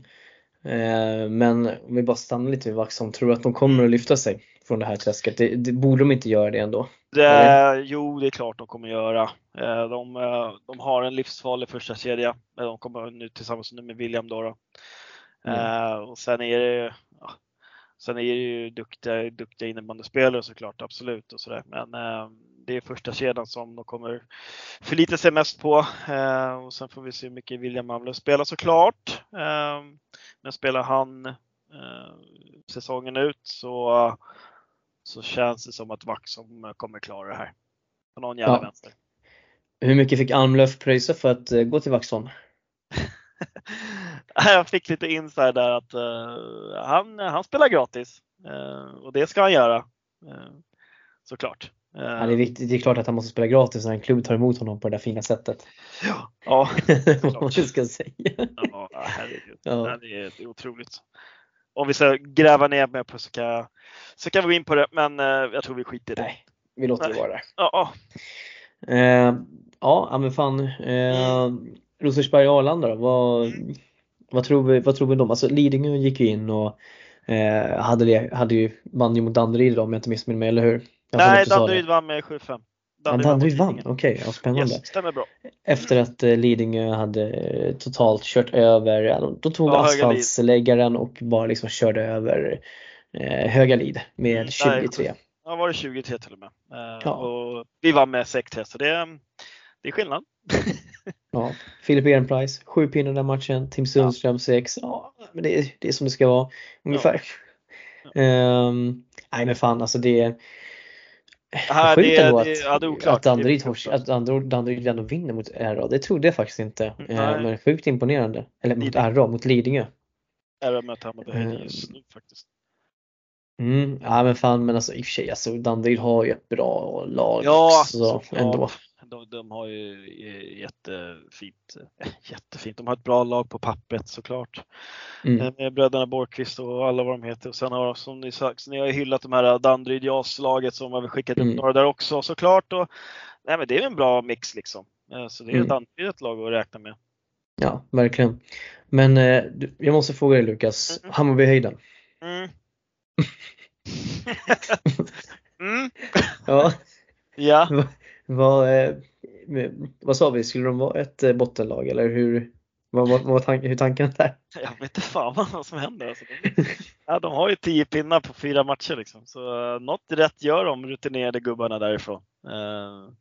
A: Eh, men om vi bara stannar lite vid Vaxholm, tror du att de kommer att lyfta sig från det här träsket? Det, det borde de inte göra det ändå?
D: Det, jo, det är klart de kommer göra. Eh, de, eh, de har en livsfarlig första kedja. De kommer nu tillsammans med William då. då. Mm. Och sen är det ja, Sen är det ju duktiga, duktiga innebandyspelare såklart, absolut. Och så där. Men eh, det är första kedjan som de kommer förlita sig mest på. Eh, och sen får vi se hur mycket William Malmlöf spelar såklart. Eh, men spelar han eh, säsongen ut så, så känns det som att Vaxholm kommer klara det här. På någon jävla ja. vänster.
A: Hur mycket fick Almlöf pröjsa för att eh, gå till Vaxholm?
D: jag fick lite inside där att uh, han, han spelar gratis uh, och det ska han göra. Uh, såklart.
A: Ja, det, är viktigt, det är klart att han måste spela gratis när en klubb tar emot honom på det där fina sättet.
D: Ja, ja
A: vad man ska säga.
D: Ja, herregud. Ja. Det, är, det är otroligt. Om vi ska gräva ner mer på så kan, så kan vi gå in på det, men jag tror vi skiter i det.
A: Nej, vi låter Nej. det vara.
D: Ja,
A: ja. ja, men fan. Mm. Rosersberg och Arlanda då? Vad, mm. vad, tror vi, vad tror vi om dem? Alltså Lidingö gick ju in och eh, hade, hade ju, vann ju mot Danderyd om jag inte missminner mig, eller hur?
D: Jag Nej, Danderyd vann med 7-5.
A: Danderyd, vann, okej, okay, ja, spännande.
D: Yes, stämmer bra.
A: Efter att eh, Lidingö hade eh, totalt kört över, de, de tog ja, asfaltsläggaren och bara liksom körde över eh, Högalid med mm, 23. Nej,
D: ja, var det 23 till och med. Eh, ja. och vi vann med 6-3 så det, det är skillnad.
A: ja, Filip Ehrenpreis, sju pinnar den matchen, Tim Sundström 6. Ja. ja, men det är, det är som det ska vara ungefär. Ja. Um, nej men fan alltså det
D: Aha, sjukt ändå att,
A: ja, att Danderyd, att Danderyd ändå vinner mot RA. Det trodde jag faktiskt inte. Uh, men sjukt imponerande. Eller mot RA, mot Lidingö.
D: RA möter Hammarby just nu faktiskt.
A: Mm, ja men fan men alltså i och för sig alltså Danderyd har ju ett bra lag
D: ja, också ändå de, de har ju jättefint, jättefint, de har ett bra lag på pappret såklart. Mm. Eh, med bröderna Borgqvist och alla vad de heter. Och sen har som ni sagt, ni har ju hyllat de här Danderyd JAS-laget som har skickat upp mm. några där också såklart. Och, nej, men det är en bra mix liksom. Eh, så det är mm. Ett lag att räkna med.
A: Ja, verkligen. Men eh, jag måste fråga dig Lukas, mm. Hammarby-höjden?
D: Mm. mm.
A: ja.
D: Ja.
A: Vad, eh, vad sa vi, skulle de vara ett eh, bottenlag eller hur, vad var, tank, hur tanken där?
D: Jag vet inte fan vad som händer. Alltså, de, ja, de har ju tio pinnar på fyra matcher liksom. så uh, något rätt gör de rutinerade gubbarna därifrån. Uh,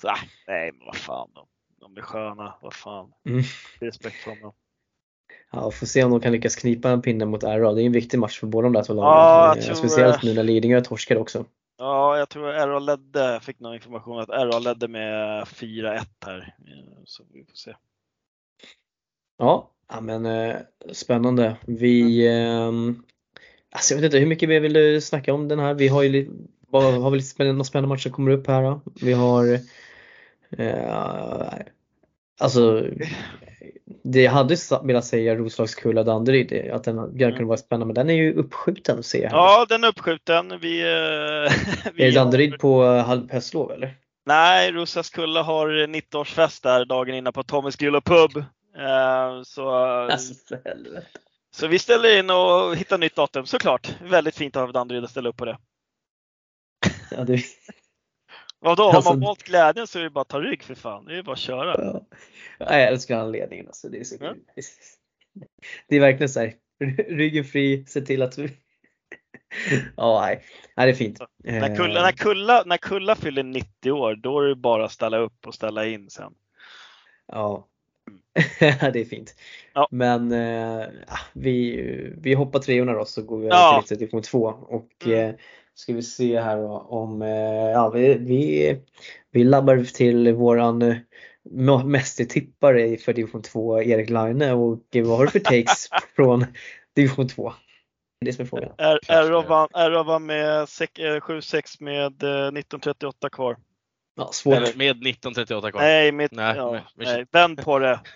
D: så uh, nej, men vad fan, de, de är sköna, vad fan. Mm. Respekt för dem.
A: Ja, får se om de kan lyckas knipa en pinne mot RA. Det är en viktig match för båda de där två lagen. Ja, Speciellt nu när Lidingö torskade också.
D: Ja, jag tror RA ledde, fick någon information att RA ledde med 4-1 här. Eh, så vi får se.
A: Ja, men eh, spännande. Vi, eh, alltså jag vet inte hur mycket mer vill du snacka om den här? Vi har ju har vi lite spännande, några spännande matcher som kommer upp här då. Vi har eh, Alltså det jag hade velat säga Roslagskulla Danderyd, att den mm. kunde vara spännande, men den är ju uppskjuten ser jag.
D: Ja, den är uppskjuten. Vi, eh,
A: vi är Danderyd har... på halvhöstlov eller?
D: Nej, Roslagskulla har 90-årsfest där dagen innan på Tommys Grill och Pub. Eh, så,
A: alltså,
D: så vi ställer in och hittar nytt datum såklart. Väldigt fint av Danderyd att ställa upp på det.
A: Ja, det...
D: Vadå, har alltså, man valt glädjen så är det bara att ta rygg för fan. Det är bara att köra. Ja.
A: Jag älskar anledningen alltså. Det är, så ja. det är verkligen så här, ryggen fri, se till att du Ja, nej. nej, det är fint.
D: När Kulla, när, Kulla, när Kulla fyller 90 år, då är det bara att ställa upp och ställa in sen.
A: Ja, det är fint. Ja. Men äh, vi, vi hoppar treorna då så går vi över till division 2 och mm. Eh, ska vi se här då, om, eh, ja vi, vi, vi labbar till våran eh, mästertippare för division 2, Erik Laine och vad har du för takes från division 2? Det är som är frågan.
D: Vann med 7-6 eh, med 1938 kvar.
A: Ja, svårt. Eller
C: med 1938 kvar.
D: Nej, med, nej, ja, med, nej vänd på det.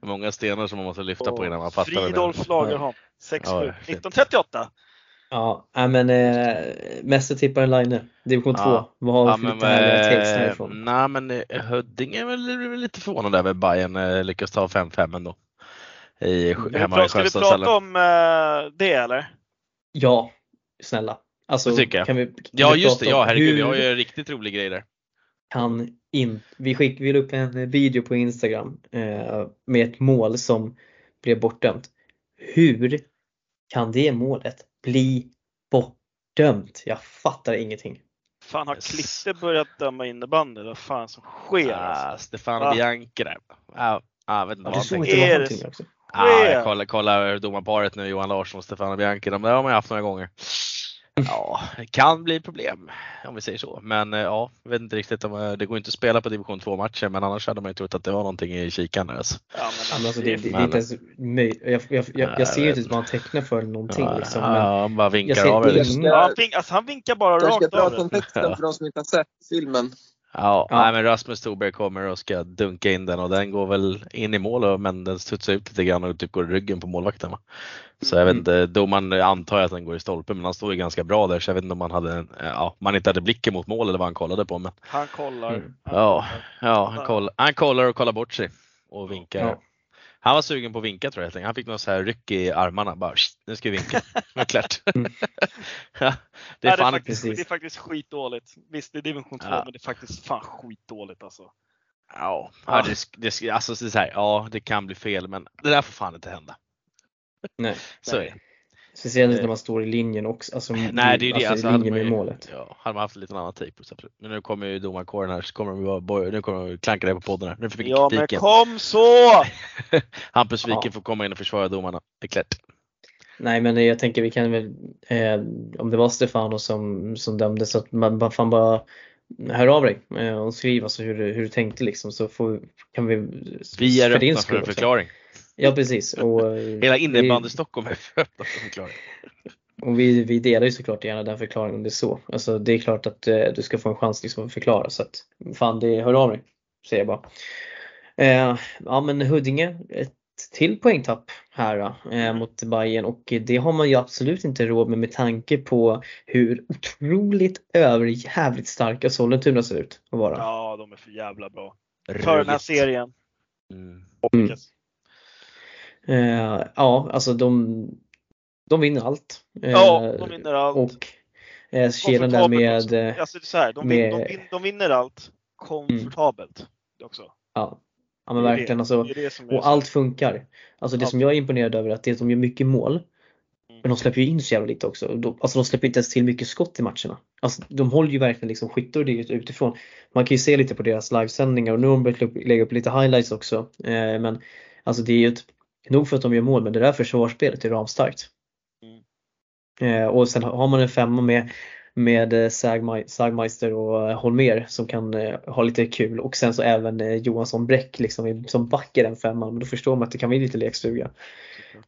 C: Många stenar som man måste lyfta på innan man fattar
D: Fridolf Lagerholm, 6-7. Ja, 1938.
A: Ja, men eh, mästertipparen Line, division ja. 2. Vad har vi ja, för lite härliga takes härifrån?
C: Nej men eh, Huddinge är väl lite förvånande över Bayern eh, lyckas ta 5-5 ändå. i,
A: Mm.
C: hemma i
D: Ska vi prata om eh, det eller?
A: Ja, snälla. Alltså,
C: Det tycker jag.
A: Kan vi, kan
C: Ja
A: vi
C: just det, ja herregud, vi
A: hur
C: har ju en riktigt rolig grej där.
A: kan in, vi, skick, vi la upp en video på Instagram eh, med ett mål som blev bortdömt. Hur kan det målet bli bortdömt? Jag fattar ingenting.
D: Fan har. Klippe börjat döma innebandy? Vad fan som sker alltså?
C: Ah, Stefano
D: Va?
C: Bianchi där. Ja, ah, jag vet inte
A: Ja,
C: vad
A: du såg
C: tänkte.
A: inte vad
D: Är
A: han
D: det
A: till också.
C: Ah, jag kollar, kollar domarparet nu, Johan Larsson och Stefano Bianchi. De där har man ju haft några gånger. Ja, det kan bli problem om vi säger så. Men eh, ja, jag vet inte riktigt om eh, det går inte att spela på division 2 matcher men annars hade man ju trott att det var någonting i kikan. där, Alltså.
D: Ja, men
A: alltså, det, det, det är inte ens. Jag, jag, jag,
C: Nej,
A: jag ser ju
C: jag
A: inte ut vad han tecknar för någonting.
C: Ja,
A: Liksom, men,
C: ja, han bara
A: jag
C: vinkar av det.
D: Ja, han, vink, alltså, han vinkar bara
B: Jag ska
D: rakt av. det.
B: kontexten för de som inte har sett filmen.
C: Ja,
A: Ja.
C: Nej, men Rasmus Thorberg kommer och ska dunka in den och den går väl in i mål men den studsar ut lite grann och typ går i ryggen på målvakten. Va? Så jag vet
A: Mm.
C: inte, domaren antar att den går i stolpen men han står ju ganska bra där så jag vet inte om man hade, en, ja, man inte hade blicken mot mål eller vad han kollade på. Men
D: Han kollar.
A: Mm.
D: Han
C: Ja.
D: kollar.
C: ja, han, koll, han kollar och kollar bort sig och vinkar.
A: Ja.
C: Han var sugen på att vinka tror jag. Han fick något så här ryck i armarna. Bara, "Shh, nu ska vi vinka. Det är klart.
A: Mm.
C: ja, det är
D: det, är faktiskt,
A: precis.
D: det är faktiskt skitdåligt. Visst, det är division 2
C: Ja.
D: men det är faktiskt fan skitdåligt alltså.
C: Ja,
D: Ja.
C: ja. Det, det, alltså, så här, ja, det kan bli fel men det där får fan inte hända.
A: nej.
C: Så är det.
A: Speciellt inte
C: Eh.
A: när man står i linjen också. Alltså,
C: Nej, det är ju det.
A: alltså,
C: Alltså, hade
A: linjen
C: man ju,
A: målet.
C: Ja, hade man haft lite annan tejp. så absolut. Men nu kommer ju domarkåren här så kommer de boj- nu kommer de klanka det på podden här. Nu får vi
D: Ja men
C: kritiken.
D: kom så!
C: Hampus Wiken
A: Ja.
C: får komma in och försvara domarna. Det är klart.
A: Nej men jag tänker vi kan väl, eh, om det var Stefano som, som dömde så att man bara, fan bara hör av dig eh, och skriv alltså hur, du- hur du tänkte liksom så får, kan vi
C: Vi är öppna för en
A: också. Ja precis. Och, eh,
C: Hela innebandy
A: vi,
C: Stockholm är öppna för en förklaring.
A: och vi, vi delar ju såklart gärna den förklaringen om det är så. Alltså det är klart att eh, du ska få en chans liksom att förklara så att fan det, hör av dig. Säger jag bara. Eh, ja men Huddinge, ett till poängtapp här eh, mot Bayern och det har man ju absolut inte råd med med tanke på hur otroligt överjävligt starka Sollentuna ser ut att vara.
D: Ja, de är för jävla bra. För den här serien.
C: Mm.
A: Mm. Eh, ja, alltså de, de vinner allt. Eh,
D: Ja, de vinner allt.
A: Och eh, kedjan där med, eh,
D: Alltså, så här, de,
A: med- Mm.
D: vin, de vinner allt komfortabelt också.
A: ja, ja men verkligen
D: det.
A: alltså.
D: Det är
A: Och allt funkar. Alltså det
D: Allt.
A: som jag är imponerad över är att det är att de gör mycket mål.
D: Mm.
A: Men de släpper ju in så jävla lite också. De, alltså de släpper inte ens till mycket skott i matcherna. Alltså de håller ju verkligen liksom skyttar och det ut- utifrån. Man kan ju se lite på deras livesändningar och nu har de börjat lägga upp lite highlights också. Eh, men alltså det är ju ett, nog för att de gör mål men det där försvarsspelet är ramstarkt.
D: Mm.
A: Eh, och sen har man en femma med med eh, Sagmei- Sagmeister och eh, Holmer som kan ha lite kul och sen så även Johansson Bräck liksom i- som backar den femman. Men då förstår man att det kan bli lite lekstuga.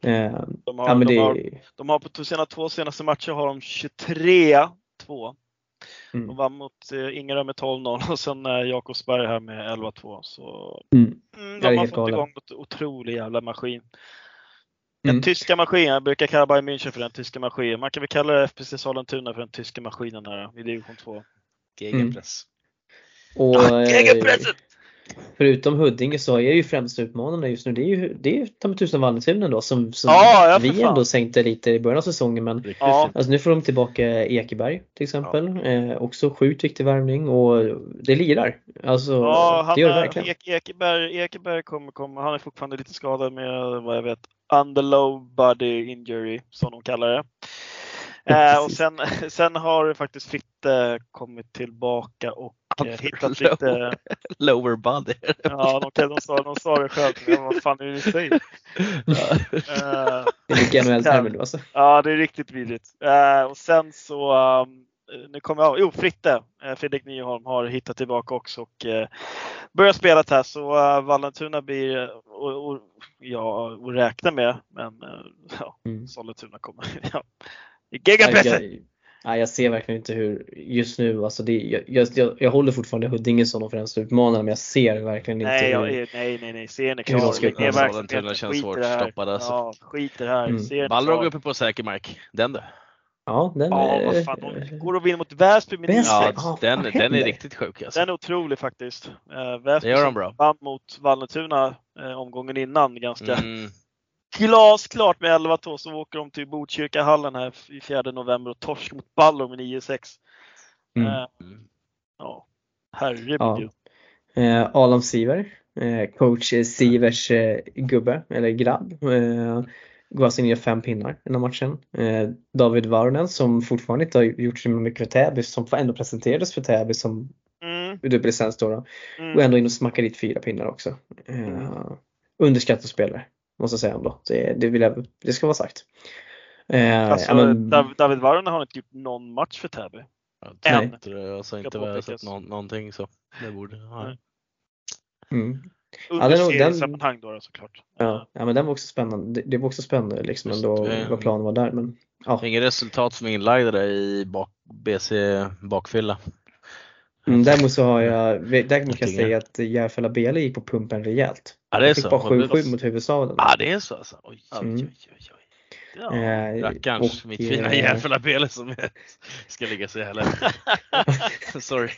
A: Eh,
D: De har,
A: ja
D: de
A: det
D: har, de har på de sena, två senaste matcher har de 23-2.
A: Mm.
D: De vann mot eh, Ingarö med 12-0 och sen Jakobsberg här med 11-2. Så
A: Mm.
D: mm, de har fått
A: galet.
D: igång ett otrolig jävla maskin. Den
A: Mm.
D: tyska maskinen, jag brukar kalla Bayern München för den tyska maskinen. Man kan väl kalla FPC Sollentuna för den tyska maskinen här i division 2.
C: Gegenpress.
A: Och
D: Ja,
A: eh,
D: gegenpressen!
A: Förutom Huddinge så är ju främsta utmanarna just nu det är ju, det är ju ta mig tusan Vallentuna då som, som
D: Ja, ja,
A: vi
D: fan.
A: ändå sänkte lite i början av säsongen men
D: Ja.
A: Alltså nu får de tillbaka Ekeberg till exempel. Eh, också sjukt viktig värvning och det lirar. Alltså
D: Ja, han,
A: det gör det
D: är-
A: verkligen.
D: Ek, Ekeberg, Ekeberg kommer komma, han är fortfarande lite skadad med vad jag vet, under low body injury som de kallar det. Eh, och sen, sen har faktiskt Fritte kommit tillbaka och hittat
C: low.
D: lite,
C: Lower body.
D: ja de, de, sa, de sa det själv, men vad fan är det ni säger? Eh,
A: Det är mycket NHL-termer nu alltså.
D: Ja, det är riktigt vidrigt. Eh, och sen så, um, nu kommer jag jo Fritte, eh, Fredrik Nyholm har hittat tillbaka också och uh, börjat spela här så uh, Vallentuna blir, eh, och, och, ja, att räkna med, men uh, ja,
A: Mm.
D: Sollentuna kommer, ja.
A: Jag, nej, jag ser verkligen inte hur just nu, alltså det, jag, jag, jag, håller fortfarande Huddinge som de främsta utmanarna men jag ser verkligen inte
D: Nej,
A: hur,
D: jag, nej, nej, nej, serien är klar. ner
C: känns
D: skit i
C: svårt
D: det här.
C: stoppade, alltså.
D: Ja, skit det här.
A: Mm.
C: Balrog uppe på säker mark. Den du.
A: Ja, den
D: Ja,
A: är,
D: vad fan, de går och vinner mot Väsby med
A: Väsby?
D: 9-6.
C: Ja,
A: Ja,
C: den, den är riktigt sjuk alltså.
D: Den är otrolig faktiskt. Uh, Väsby
C: Det gör de bra.
D: vann mot Vallentuna eh, omgången innan ganska
C: Mm.
D: Glasklart med 11-2 så åker de till Botkyrkahallen här i 4 november och torskar mot Ballo med 9-6.
A: Mm.
D: Eh, ja, herregud.
A: Ja. Eh, Alam Siver, eh, coach Sivers eh, gubbe, eller grabb, eh, går alltså ner fem pinnar i den här matchen. Eh, David Varonen som fortfarande inte har gjort så mycket för Täby, som ändå presenterades för Täby som
D: Mm,
A: dubbellicens då, då
D: mm.
A: och ändå in och smackar dit fyra pinnar också. Eh, underskattad spelare, måste jag säga ändå. Det, det, vill jag, det ska vara sagt. Eh,
D: Alltså,
A: ja, men-
D: Dav- David Varonen har inte gjort någon match för Täby.
C: Jag
D: Nej.
C: tror inte det, alltså inte vad jag sett någon, någonting så. Det borde, ja.
D: Nej.
A: mm.
D: Under
A: det är nog- den-
D: seriesammanhang då, såklart.
A: Ja, ja men den var också spännande. Det, det var också spännande liksom
C: Just
A: ändå
C: det.
A: vad planen var där. Men ja,
C: Ingen resultat som inlagda i bak, BC bakfylla.
A: mm, däremot så har jag, däremot kan jag säga att Järfälla Bele gick på pumpen rejält.
C: Ja det är så.
A: bara
C: Vad blir
A: 7-7
C: det?
A: mot huvudstaden.
C: Ja det är så alltså. Oj, oj,
A: Mm.
C: oj, oj.
D: Ja.
A: Eh,
C: Rackarns, mitt fina
A: eh,
C: Järfälla Bele som ska ligga så jävla Sorry.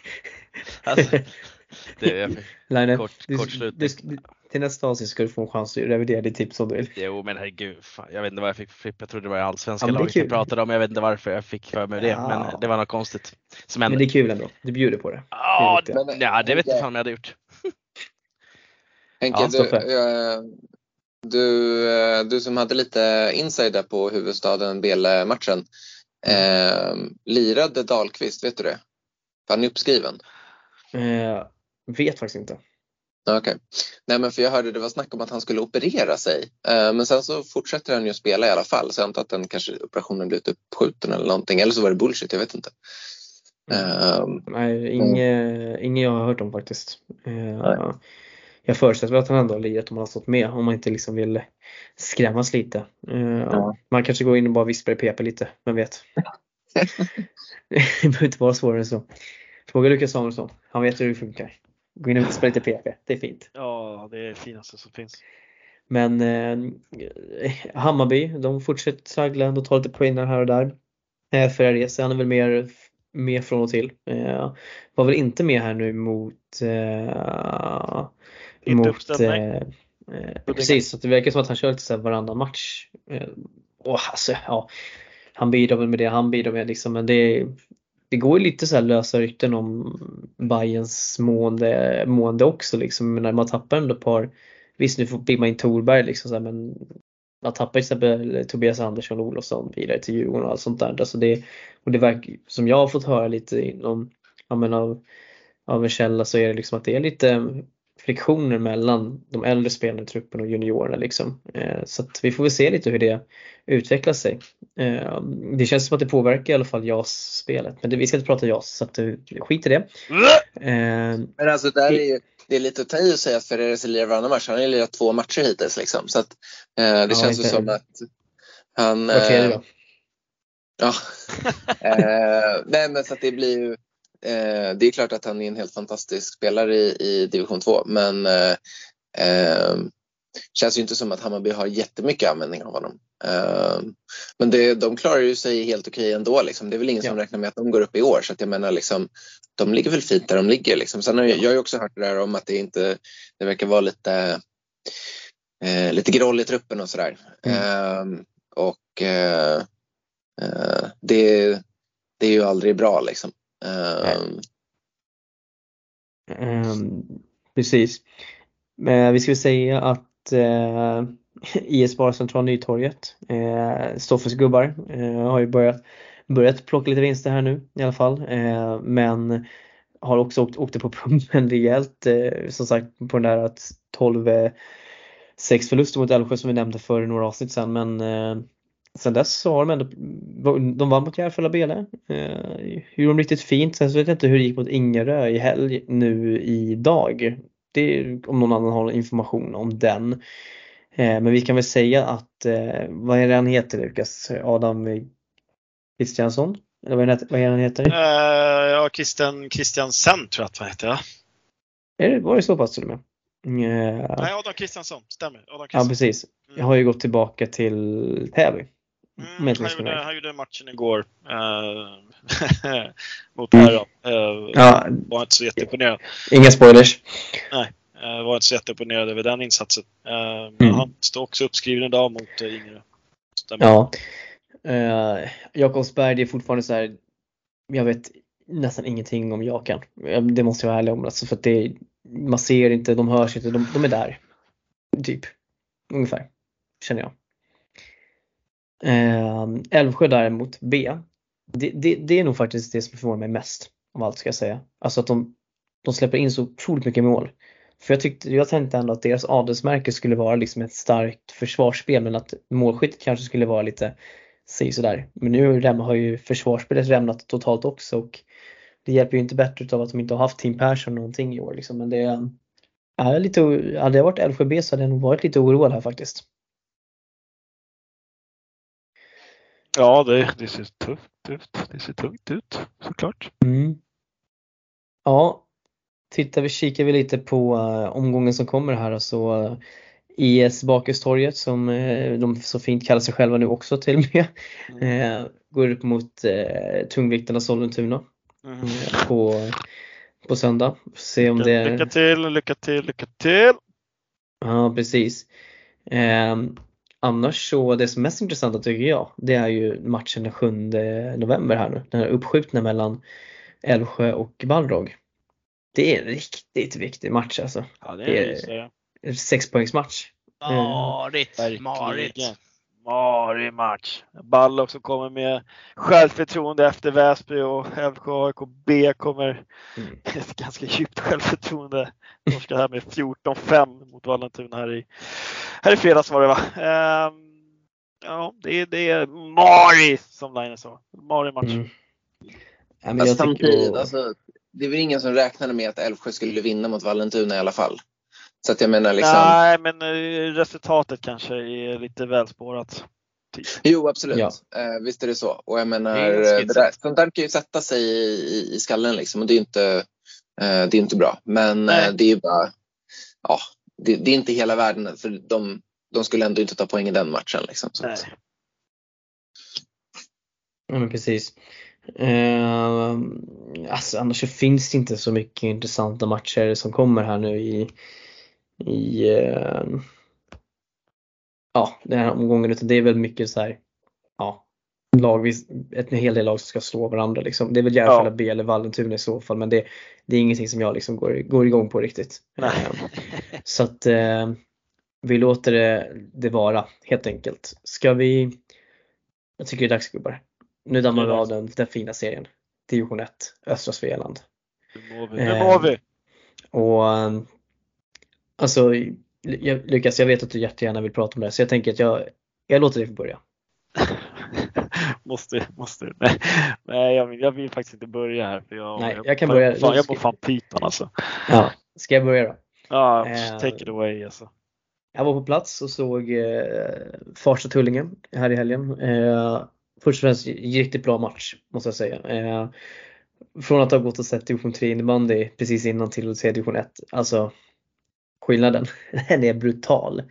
C: Alltså, det är
A: Line,
C: kort,
A: du,
C: kort slut.
A: du, du, till nästa avsnitt ska du få en chans att revidera ditt tips om du vill.
C: Jo men herregud, fan, jag vet inte vad jag fick flipp. Jag trodde det var allsvenska
A: Ja, men
C: laget jag
A: kul.
C: pratade om. Jag vet inte varför jag fick för mig det.
A: Ja.
C: Men det var något konstigt som
A: Men
C: hände.
A: det är kul ändå. Du bjuder på det.
C: Ja,
A: det
C: det, ja, det vet jag fan om jag hade gjort.
B: Henke,
A: Ja,
B: du, eh, du, eh, du som hade lite insider på huvudstaden Bele-matchen. Eh, lirade Dahlqvist, vet du det? För Han är uppskriven.
A: Eh, vet faktiskt inte.
B: Okej. Nej men för jag hörde det var snack om att han skulle operera sig. Eh, men sen så fortsätter han ju spela i alla fall. Så jag antar att den kanske operationen blivit uppskjuten eller någonting. Eller så var det bullshit, jag vet inte. Eh,
A: Nej, inget, inget jag har hört om faktiskt. Jag förutsätter att han ändå har lirat om han har stått med. Om man inte liksom vill skrämmas lite. Eh,
B: Ja.
A: Man kanske går in och bara vispar i PP lite, vem vet. det behöver inte vara svårare än så. Fråga Lukas Samuelsson, han vet hur det funkar. Gå in och vispa lite PP, det är fint.
D: Ja, det är det finaste som finns.
A: Men eh, Hammarby, de fortsätter traggla och tar lite poäng här och där. Eh, Ferrares, han är väl mer, mer från och till. Eh, var väl inte med här nu mot eh,
D: Inte
A: mot,
D: uppställning.
A: eh, eh, precis, så det verkar som att han kör lite så här varannan match. Eh, och alltså, ja, han bidrar väl med det han bidrar med liksom, men det, det går ju lite så här lösa rykten om Bayerns mående, mående också liksom. Men när man tappar ändå ett par, visst nu fick man in Torberg liksom så här, men man tappar till exempel Tobias Andersson och Olofsson vidare till Djurgården och allt sånt där. Alltså det, och det verkar, som jag har fått höra lite inom, ja men av, av en källa så är det liksom att det är lite friktioner mellan de äldre spelarna i truppen och juniorerna liksom. Eh, Så att vi får väl se lite hur det utvecklar sig. Eh, Det känns som att det påverkar i alla fall JAS-spelet, men det, vi ska inte prata JAS så att eh, skit i det.
B: Men alltså där är ju, det är lite att ta i att säga att Ferreres lirar varannan match. Han har ju lirat två matcher hittills liksom. Så att, det
A: Ja,
B: känns ju som att han...
A: Var tredje då?
B: Ja. eh, nej men så att det blir ju eh, Det är klart att han är en helt fantastisk spelare i, i division 2 men eh, eh, känns ju inte som att Hammarby har jättemycket användning av honom. Eh, men det, de klarar ju sig helt okej ändå. Liksom. Det är väl ingen som
A: Ja.
B: räknar med att de går upp i år så att jag menar liksom de ligger väl fint där de ligger. Liksom. Sen har jag, jag har ju också hört det där om att det inte det verkar vara lite eh, lite groll i truppen och sådär. Eh, och eh, det, det är ju aldrig bra liksom.
A: Ehm, precis. Men vi väl säga att eh, IS Barcentral Nytorget, eh, Stoffes gubbar, eh, har ju börjat, börjat plocka lite vinster här nu i alla fall. Eh, men har också åkt, åkte på pumpen rejält. Eh, som sagt på den där att 12 eh, 6 förluster mot Älvsjö som vi nämnde för några avsnitt sedan. Men sen dess så har de ändå, de vann mot Järfälla Bele. Eh, gjorde de riktigt fint. Sen så vet jag inte hur det gick mot Ingerö i helg nu idag. Det om någon annan har information om den. Eh, men vi kan väl säga att, eh, vad är det han heter Lukas? Adam Kristiansson? Eller vad är det, vad är det han heter?
D: Eh, ja, Christian Christiansen tror jag att han heter. Ja.
A: Är det, var det så pass till och med? Eh,
D: Nej, Adam Kristiansson, stämmer. Adam
A: ja
D: Kristiansson.
A: precis. Jag
D: Mm.
A: har ju gått tillbake till Täby.
D: Mm, han, gjorde, han gjorde matchen igår eh, mot Päron. Eh,
A: Ja,
D: var inte så jätteimponerad.
A: inga spoilers.
D: Eh, Jag var inte så jätteimponerad över den insatsen. Men mm. han står också uppskriven idag mot Ingre.
A: Stämmer. Ja. Uh, Jakobsberg, det är fortfarande så här. Jag vet nästan ingenting om Jakan. Det måste jag vara ärlig om. Alltså för att det, man ser inte, de hörs inte, de, de är där. Typ. Ungefär. Känner jag. Eh, Älvsjö däremot, B. Det, det, det, är nog faktiskt det som förvånar mig mest av allt ska jag säga. Alltså att de, de släpper in så otroligt mycket mål. För jag, tyckte, jag tänkte ändå att deras adelsmärke skulle vara liksom ett starkt försvarsspel men att målskyttet kanske skulle vara lite si sådär. Men nu har ju försvarsspelet rämnat totalt också och det hjälper ju inte bättre av att de inte har haft Tim Persson någonting i år liksom. Men det är lite, hade jag varit Älvsjö B så hade jag nog varit lite oroad här faktiskt.
D: Ja, det, det ser tufft ut. Det ser tungt ut såklart.
A: Mm. Ja, tittar vi, kikar vi lite på uh, omgången som kommer här så uh, IS Bakhustorget som uh, de så fint kallar sig själva nu också till och med. Mm. Uh, går upp mot uh, tungviktarna Sollentuna mm. på, på söndag. Se om
D: lycka,
A: det...
D: lycka till, lycka till, lycka till!
A: Ja precis. Um, Annars så det som är mest intressanta tycker jag det är ju matchen den 7 november här nu. Den här uppskjutna mellan Älvsjö och Balrog. Det är en riktigt viktig match alltså.
D: Ja, det är, det är
A: en sexpoängsmatch.
E: Marigt, marigt.
D: Marig match. Ballock som kommer med självförtroende efter Väsby och Älvsjö AIK B kommer mm. med ett ganska djupt självförtroende. De ska här med 14-5 mot Vallentuna här i, här i fredags var det va? Um, ja, det är, det är Mari som Line sa. Mari match. Mm.
B: Ja, men samtidigt, alltså, det är väl ingen som räknade med att Älvsjö skulle vinna mot Vallentuna i alla fall. Så att jag menar liksom...
D: Nej, men eh, resultatet kanske är lite välspårat.
B: Typ. Jo, absolut. Ja. Eh, visst är det så. Och jag menar, det, det där, sånt där kan ju sätta sig i, i skallen liksom och det är inte, eh, det är inte bra. Men eh, det är bara, ja, det, det, är inte hela världen för de, de skulle ändå inte ta poäng i den matchen. Liksom, så. Nej.
A: Ja, men precis. Eh, alltså, annars så finns det inte så mycket intressanta matcher som kommer här nu i, i eh, ja, den här omgången utan det är väl mycket så här, ja, lagvis, ett hel del lag som ska slå varandra liksom. Det är väl Järfälla ja. B eller Vallentuna i så fall men det, det är ingenting som jag liksom går, går igång på riktigt. Eh, så att eh, vi låter det, det vara helt enkelt. Ska vi, jag tycker det är dags gubbar. Nu dammar vi av den, den fina serien. Division 1, Östra Svealand.
D: Nu mår vi. Nu mår vi.
A: Och Alltså Lukas, jag vet att du jättegärna vill prata om det så jag tänker att jag, jag låter dig få börja.
D: måste, måste. Nej, nej jag, vill, jag vill faktiskt inte börja här. För jag,
A: nej, jag kan börja.
D: Fan, jag mår fan pipan alltså.
A: Ja, ska jag börja då?
D: Ja, eh, take it away alltså.
A: Jag var på plats och såg eh, Farsta-Tullinge här i helgen. Eh, först och främst riktigt bra match måste jag säga. Eh, från att ha gått och sett division 3 innebandy precis innan till att se division 1. Alltså skillnaden. Den är brutal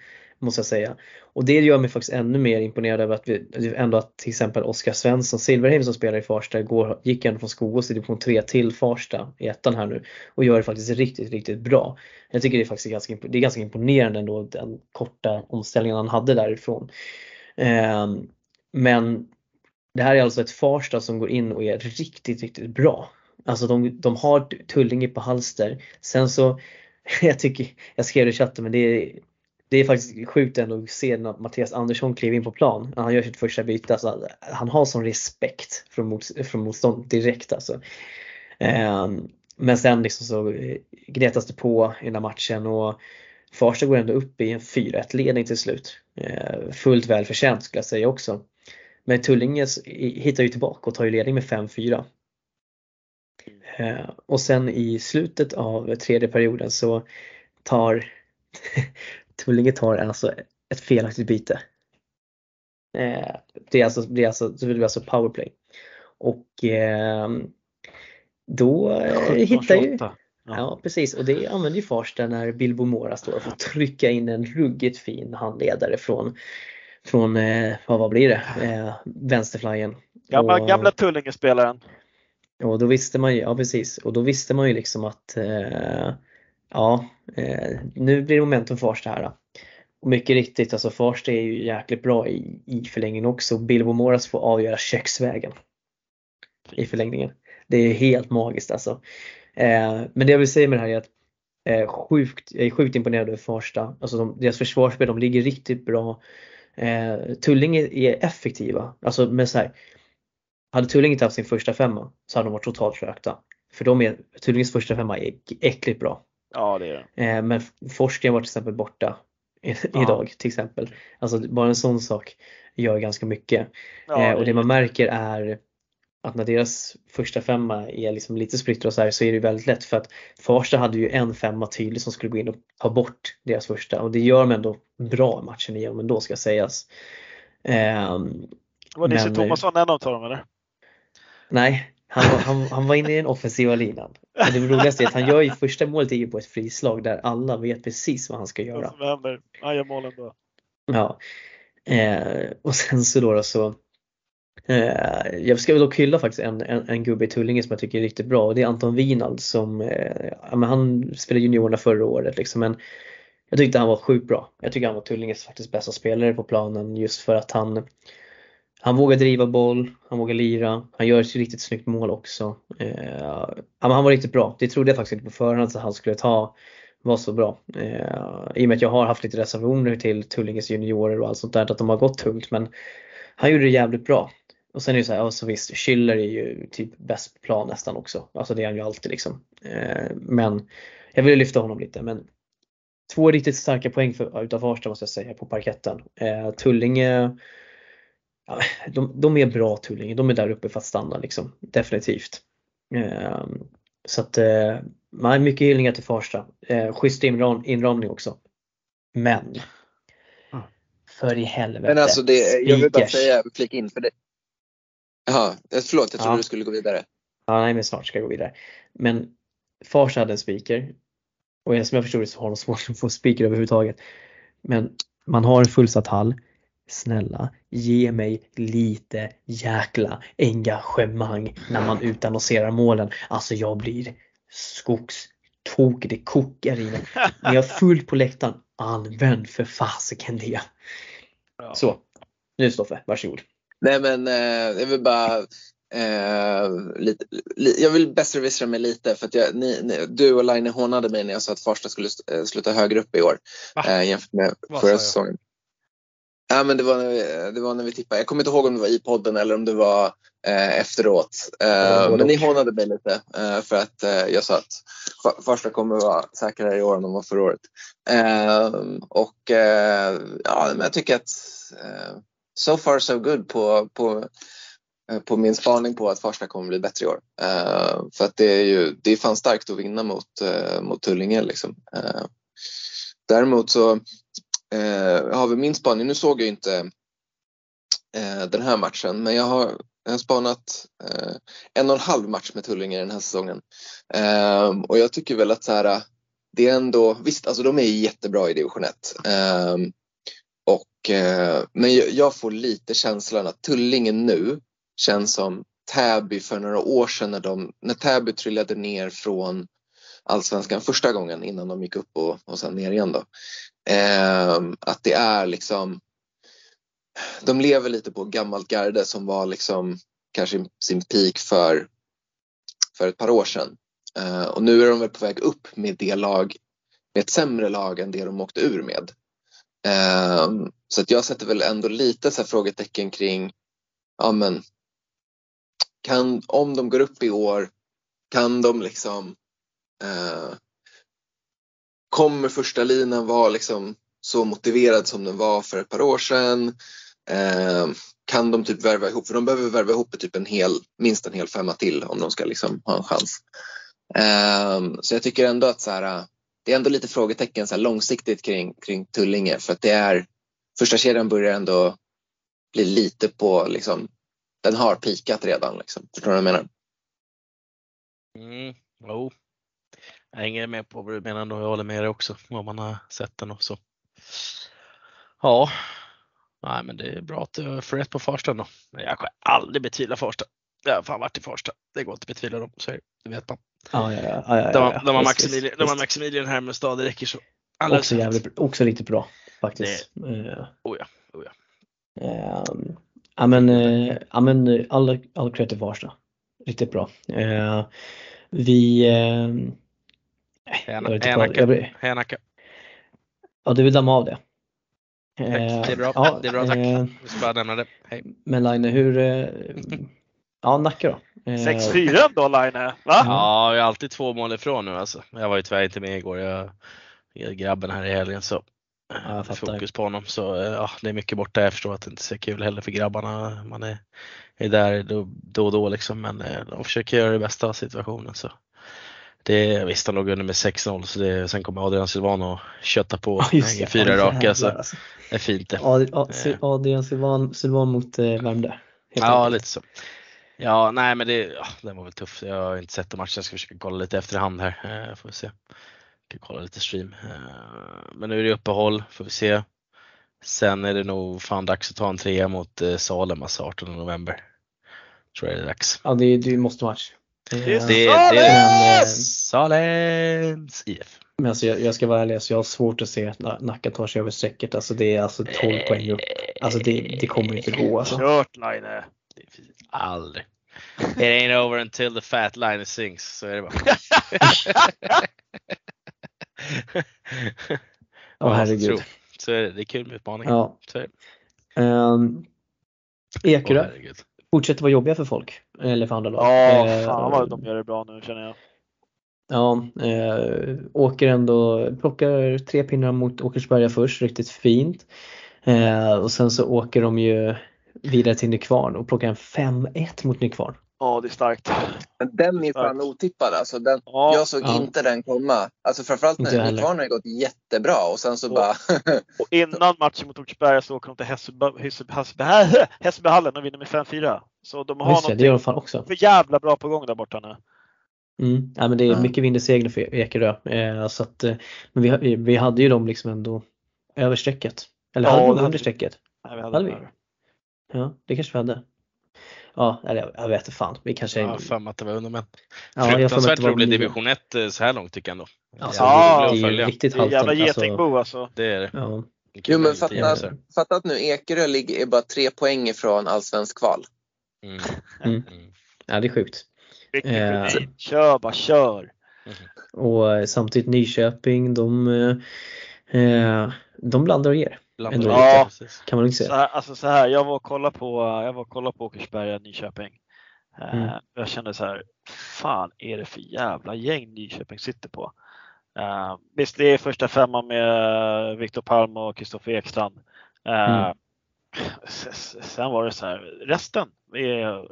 A: måste jag säga. Och det gör mig faktiskt ännu mer imponerad över att vi ändå att till exempel Oskar Svensson Silverheim som spelar i Farsta går, gick ändå från Skogås i division 3 till Farsta i ettan här nu och gör det faktiskt riktigt, riktigt bra. Jag tycker det är faktiskt ganska, det är ganska imponerande ändå den korta omställningen han hade därifrån. Ehm, men det här är alltså ett Farsta som går in och är riktigt, riktigt bra. Alltså de, de har Tullinge på halster. Sen så jag tycker, jag skrev det i chatten men det är, det är faktiskt sjukt ändå att se när Mattias Andersson kliver in på plan. Han gör sitt första byte. Alltså, han har sån respekt från, mot, från motstånd direkt alltså. Um, men sen liksom så eh, gnetas det på i den här matchen och Farsta går ändå upp i en 4-1 ledning till slut. Uh, fullt välförtjänt skulle jag säga också. Men Tullinge hittar ju tillbaka och tar ju ledning med 5-4. Eh, och sen i slutet av tredje perioden så tar Tullinge tar alltså ett felaktigt byte. Eh, det är alltså, det är alltså, det blir alltså powerplay. Och eh, då hittar ju Ja. ja. precis och det använder ju Farsta när Bilbo Mora står och får trycka in en ruggigt fin handledare från från, vad, blir det, vänsterflyen.
D: Gamla, och, gamla Tullinge-spelaren.
A: Och då visste man ju, ja precis, och då visste man ju liksom att eh, ja, eh, nu blir det momentum Farsta här. Då. Och mycket riktigt, alltså Farsta är ju jäkligt bra i, i förlängningen också. Bilbo Moras får avgöra köksvägen i förlängningen. Det är helt magiskt alltså. Eh, men det jag vill säga med det här är att eh, sjukt, jag är sjukt imponerad över Farsta. Alltså de, deras försvarsspel, de ligger riktigt bra. Eh, Tullinge är effektiva. Alltså med så här, hade Tullinge inte haft sin första femma så hade de varit totalt rökta. För de är, Tullinges första femma är äckligt bra.
D: Ja det är det.
A: Eh, men Forsgren var till exempel borta i, ja. idag till exempel. Alltså bara en sån sak gör ganska mycket. Ja, eh, och det man märker är att när deras första femma är liksom lite splittrad så här så är det väldigt lätt för att Farsta hade ju en femma tydlig som skulle gå in och ta bort deras första och det gör de ändå bra matchen igenom ändå ska sägas.
D: Um, var Nisse Tomasson en av dem eller?
A: Nej, han, han, han var inne i den offensiva linan. Men det roligaste är att han gör ju första målet är på ett frislag där alla vet precis vad han ska göra.
D: Vad händer? Han gör målen då.
A: Ja. Eh, och sen så då, då så Eh, jag ska väl dock hylla faktiskt en, en, en gubbe i Tullinge som jag tycker är riktigt bra och det är Anton Winald som, eh, ja, men han spelade juniorerna förra året liksom men jag tyckte han var sjukt bra. Jag tycker han var Tullinges faktiskt bästa spelare på planen just för att han han vågar driva boll, han vågar lira, han gör ett riktigt snyggt mål också. Eh, han var riktigt bra. Det trodde jag faktiskt inte på förhand att han skulle ta var så bra. Eh, I och med att jag har haft lite reservationer till Tullinges juniorer och allt sånt där, att de har gått tungt. Men han gjorde det jävligt bra. Och sen är det så här, alltså visst, Schiller är ju typ bäst på plan nästan också. Alltså det är han ju alltid liksom. Eh, men jag ville lyfta honom lite. Men två riktigt starka poäng för, utav Farsta måste jag säga på parketten. Eh, Tullinge, de, de, är bra Tullinge, de är där uppe för att stanna liksom. Definitivt. Eh, så att, eh, mycket hyllningar till Farsta. Eh, schysst inram, inramning också. Men för i helvete.
B: Men alltså det, jag vill bara säga, flika in för det. Jaha, eh, förlåt jag trodde ja. du skulle gå vidare.
A: Ja, nej men snart ska jag gå vidare. Men Farsa hade en speaker och som jag förstod det så har de svårt att få speaker överhuvudtaget. Men man har en fullsatt hall. Snälla, ge mig lite jäkla engagemang när man utannonserar målen. Alltså jag blir skogstokig, det kokar i mig. Ni har fullt på läktaren, använd för fasiken det. Ja. Så, nu Stoffe, varsågod.
B: Nej men eh, jag vill bara eh, lite, li, jag vill besserwissra mig lite för att jag, ni, ni, du och Line hånade mig när jag sa att Farsta skulle eh, sluta högre upp i år eh, jämfört med förra säsongen. Ja, men det, var när vi, det var när vi tippade. Jag kommer inte ihåg om det var i podden eller om det var eh, efteråt. Eh, men ni hånade mig lite eh, för att eh, jag sa att Farsta kommer vara säkrare i år än de var förra året. Eh, och ja, men jag tycker att so far so good på, på, eh, på min spaning på att Farsta kommer bli bättre i år. För att det är ju det är fan starkt att vinna mot, mot Tullinge. Liksom. Däremot så Eh, har vi min spaning, nu såg jag inte eh, den här matchen men jag har, jag har spanat eh, en och en halv match med Tullinge den här säsongen. Ehm, och jag tycker väl att så här, det är ändå, visst alltså de är jättebra i division 1. Ehm, och, eh, men jag får lite känslan att Tullinge nu känns som Täby för några år sedan när, de, när Täby trillade ner från allsvenskan första gången innan de gick upp och, och sen ner igen. Då. Eh, att det är liksom de lever lite på gammalt garde som var liksom kanske sin peak för, för ett par år sedan. Eh, och nu är de väl på väg upp med det lag, med ett sämre lag än det de åkte ur med. Ehm, så att jag sätter väl ändå lite så frågetecken kring, ja men, kan, om de går upp i år, kan de liksom, eh, kommer första linan vara liksom så motiverad som den var för ett par år sedan? Eh, kan de typ värva ihop, för de behöver värva ihop typ en hel, minst en hel femma till om de ska liksom ha en chans. Eh, så jag tycker ändå att så här, det är ändå lite frågetecken så långsiktigt kring, kring Tullinge för att det är första kedjan börjar ändå bli lite på liksom, den har pikat redan. Liksom. Förstår du vad jag menar?
C: Mm, jo. Jag hänger med på vad du menar och jag håller med dig också vad man har sett den och så. Ja, nej men det är bra att du får rätt på Farsta då. Jag kan aldrig betvivla Farsta. Jag har fan varit i Farsta. Det går inte att betvivla dem, så det. Det vet man.
A: Ja, ja, ja, ja, ja,
C: De, har-
A: ja,
C: de, har Maximilian, de har. Maximilian Hermestad, det räcker så. Alldeles
A: Också, jävligt, också riktigt bra faktiskt. Eh,
C: Oh ja, oh ja.
A: Ehm, Ja men, eh, ja, men eh, all, all cred till Farsta. Riktigt bra. Eh, vi... blir-
C: Hänacka.
A: Ja, du vill damma av det.
C: Tack.
A: Eh,
C: Det är bra.
A: Ja,
C: Det är bra, tack.
A: eh,
C: Vi ska bara nämna det. Hej.
A: Men Line, hur... eh, Ja, Nacka då? Eh,
D: 6-4 då Line, va?
C: Ja, jag är alltid två mål ifrån nu alltså. Jag var ju tyvärr inte med igår. Jag jag är grabben här i helgen så
A: Ja,
C: fokus på honom. Så eh, ja, det är mycket borta. Jag förstår att det inte är så kul heller för grabbarna. Man är, är där då, då och då liksom. Men eh, de försöker göra det bästa av situationen. Så. Det, visst, de låg under med 6-0 så det, sen kommer Adrian Silvano kötta på
A: Ja, det.
C: fyra
A: Ja,
C: raka. Så
A: alltså.
C: det är fint det.
A: Sil- Adrian Silvan, Silvan mot eh, Värmdö.
C: Ja, lite så. Ja, nej men det, ja, den var väl tuff. Jag har inte sett matchen. Jag ska försöka kolla lite efterhand här. Eh, får vi se. Ska kolla lite stream. Eh, men nu är det uppehåll, får vi se. Sen är det nog fan dags att ta en trea mot eh, Salem, alltså 18 november. Tror jag det är dags.
A: Ja, det, det måste match. Eh,
D: Det är
C: Det, det
A: Men,
C: är
A: eh,
C: Salems IF.
A: Men alltså jag, jag ska vara ärlig, så jag har svårt att se att Na- Nacka tar sig över strecket. Alltså det är alltså 12 poäng upp. Alltså det, det kommer inte gå alltså.
D: Kört Line.
C: Fint. Aldrig. It ain't over until the fat line sings. Så är det bara.
A: Ja, herregud.
C: Så, är det. det är kul med utmaningar.
A: Ja. Um,
C: Åh,
A: Ekerö
C: herregud.
A: Fortsätter vara jobbiga för folk. Eller för andra lag.
D: Ja,
A: Eh,
D: fan vad de gör det bra nu känner jag.
A: Ja, eh, åker ändå, plockar tre pinnar mot Åkersberga först, riktigt fint. Eh, och sen så åker de ju vidare till Nykvarn och plockar en 5-1 mot Nykvarn.
D: Ja, det är starkt.
B: Men den är fan otippad alltså. Den,
D: Ja,
B: jag såg
A: Ja.
B: inte den komma. Alltså framförallt när. Nykvarn har gått jättebra och sen så
D: Och-
B: bara...
D: och innan matchen mot Åkersberga så åker de till Hässelby- Hässelby- Hässelby- Hässelbyhallen och vinner med 5-4. Så de har
A: Just det, det gör de
D: något
A: fan också.
D: för jävla bra på gång där borta nu.
A: Mm. Ja, men det är
B: Ja.
A: mycket vind i seglen för Ekerö. Eh, så att, eh, men vi, vi, hade ju dem liksom ändå över strecket. Eller
D: Ja,
A: hade vi under strecket?
D: Nej, vi hade
A: Hade vi? Ja, det kanske vi hade. Ja, eller jag, jag vet inte fan. Vi kanske...
C: Jag har för mig att det var under men.
A: ja,
C: Fruktansvärt
A: var
C: rolig division 1 eh, så här långt tycker jag ändå.
A: Alltså,
D: Ja,
A: det, är ju riktigt
D: Det är en jävla.
A: Alltså,
D: getingbo alltså.
C: Det är det.
A: ja.
B: Jo men fatta, fatta att nu Ekerö ligger, är bara tre poäng ifrån allsvensk kval.
C: Mm.
A: Mm.
C: Mm.
A: ja, det är sjukt. Eh.
D: Kör bara, kör!
A: Och eh, samtidigt Nyköping, de, eh, eh, de blandar och ger.
C: Lite,
D: Ja.
C: precis.
A: Kan man inte
D: Så
A: säga.
D: här, alltså så här, jag var och kollade på, jag var och kollade på Åkersberga, Nyköping. Eh,
A: Mm.
D: Jag kände så här, fan är det för jävla gäng Nyköping sitter på? Uh, visst, det är första femman med Viktor Palm och Kristoffer Ekstrand. Eh,
A: Mm.
D: Sen var det så här, resten, är, eh,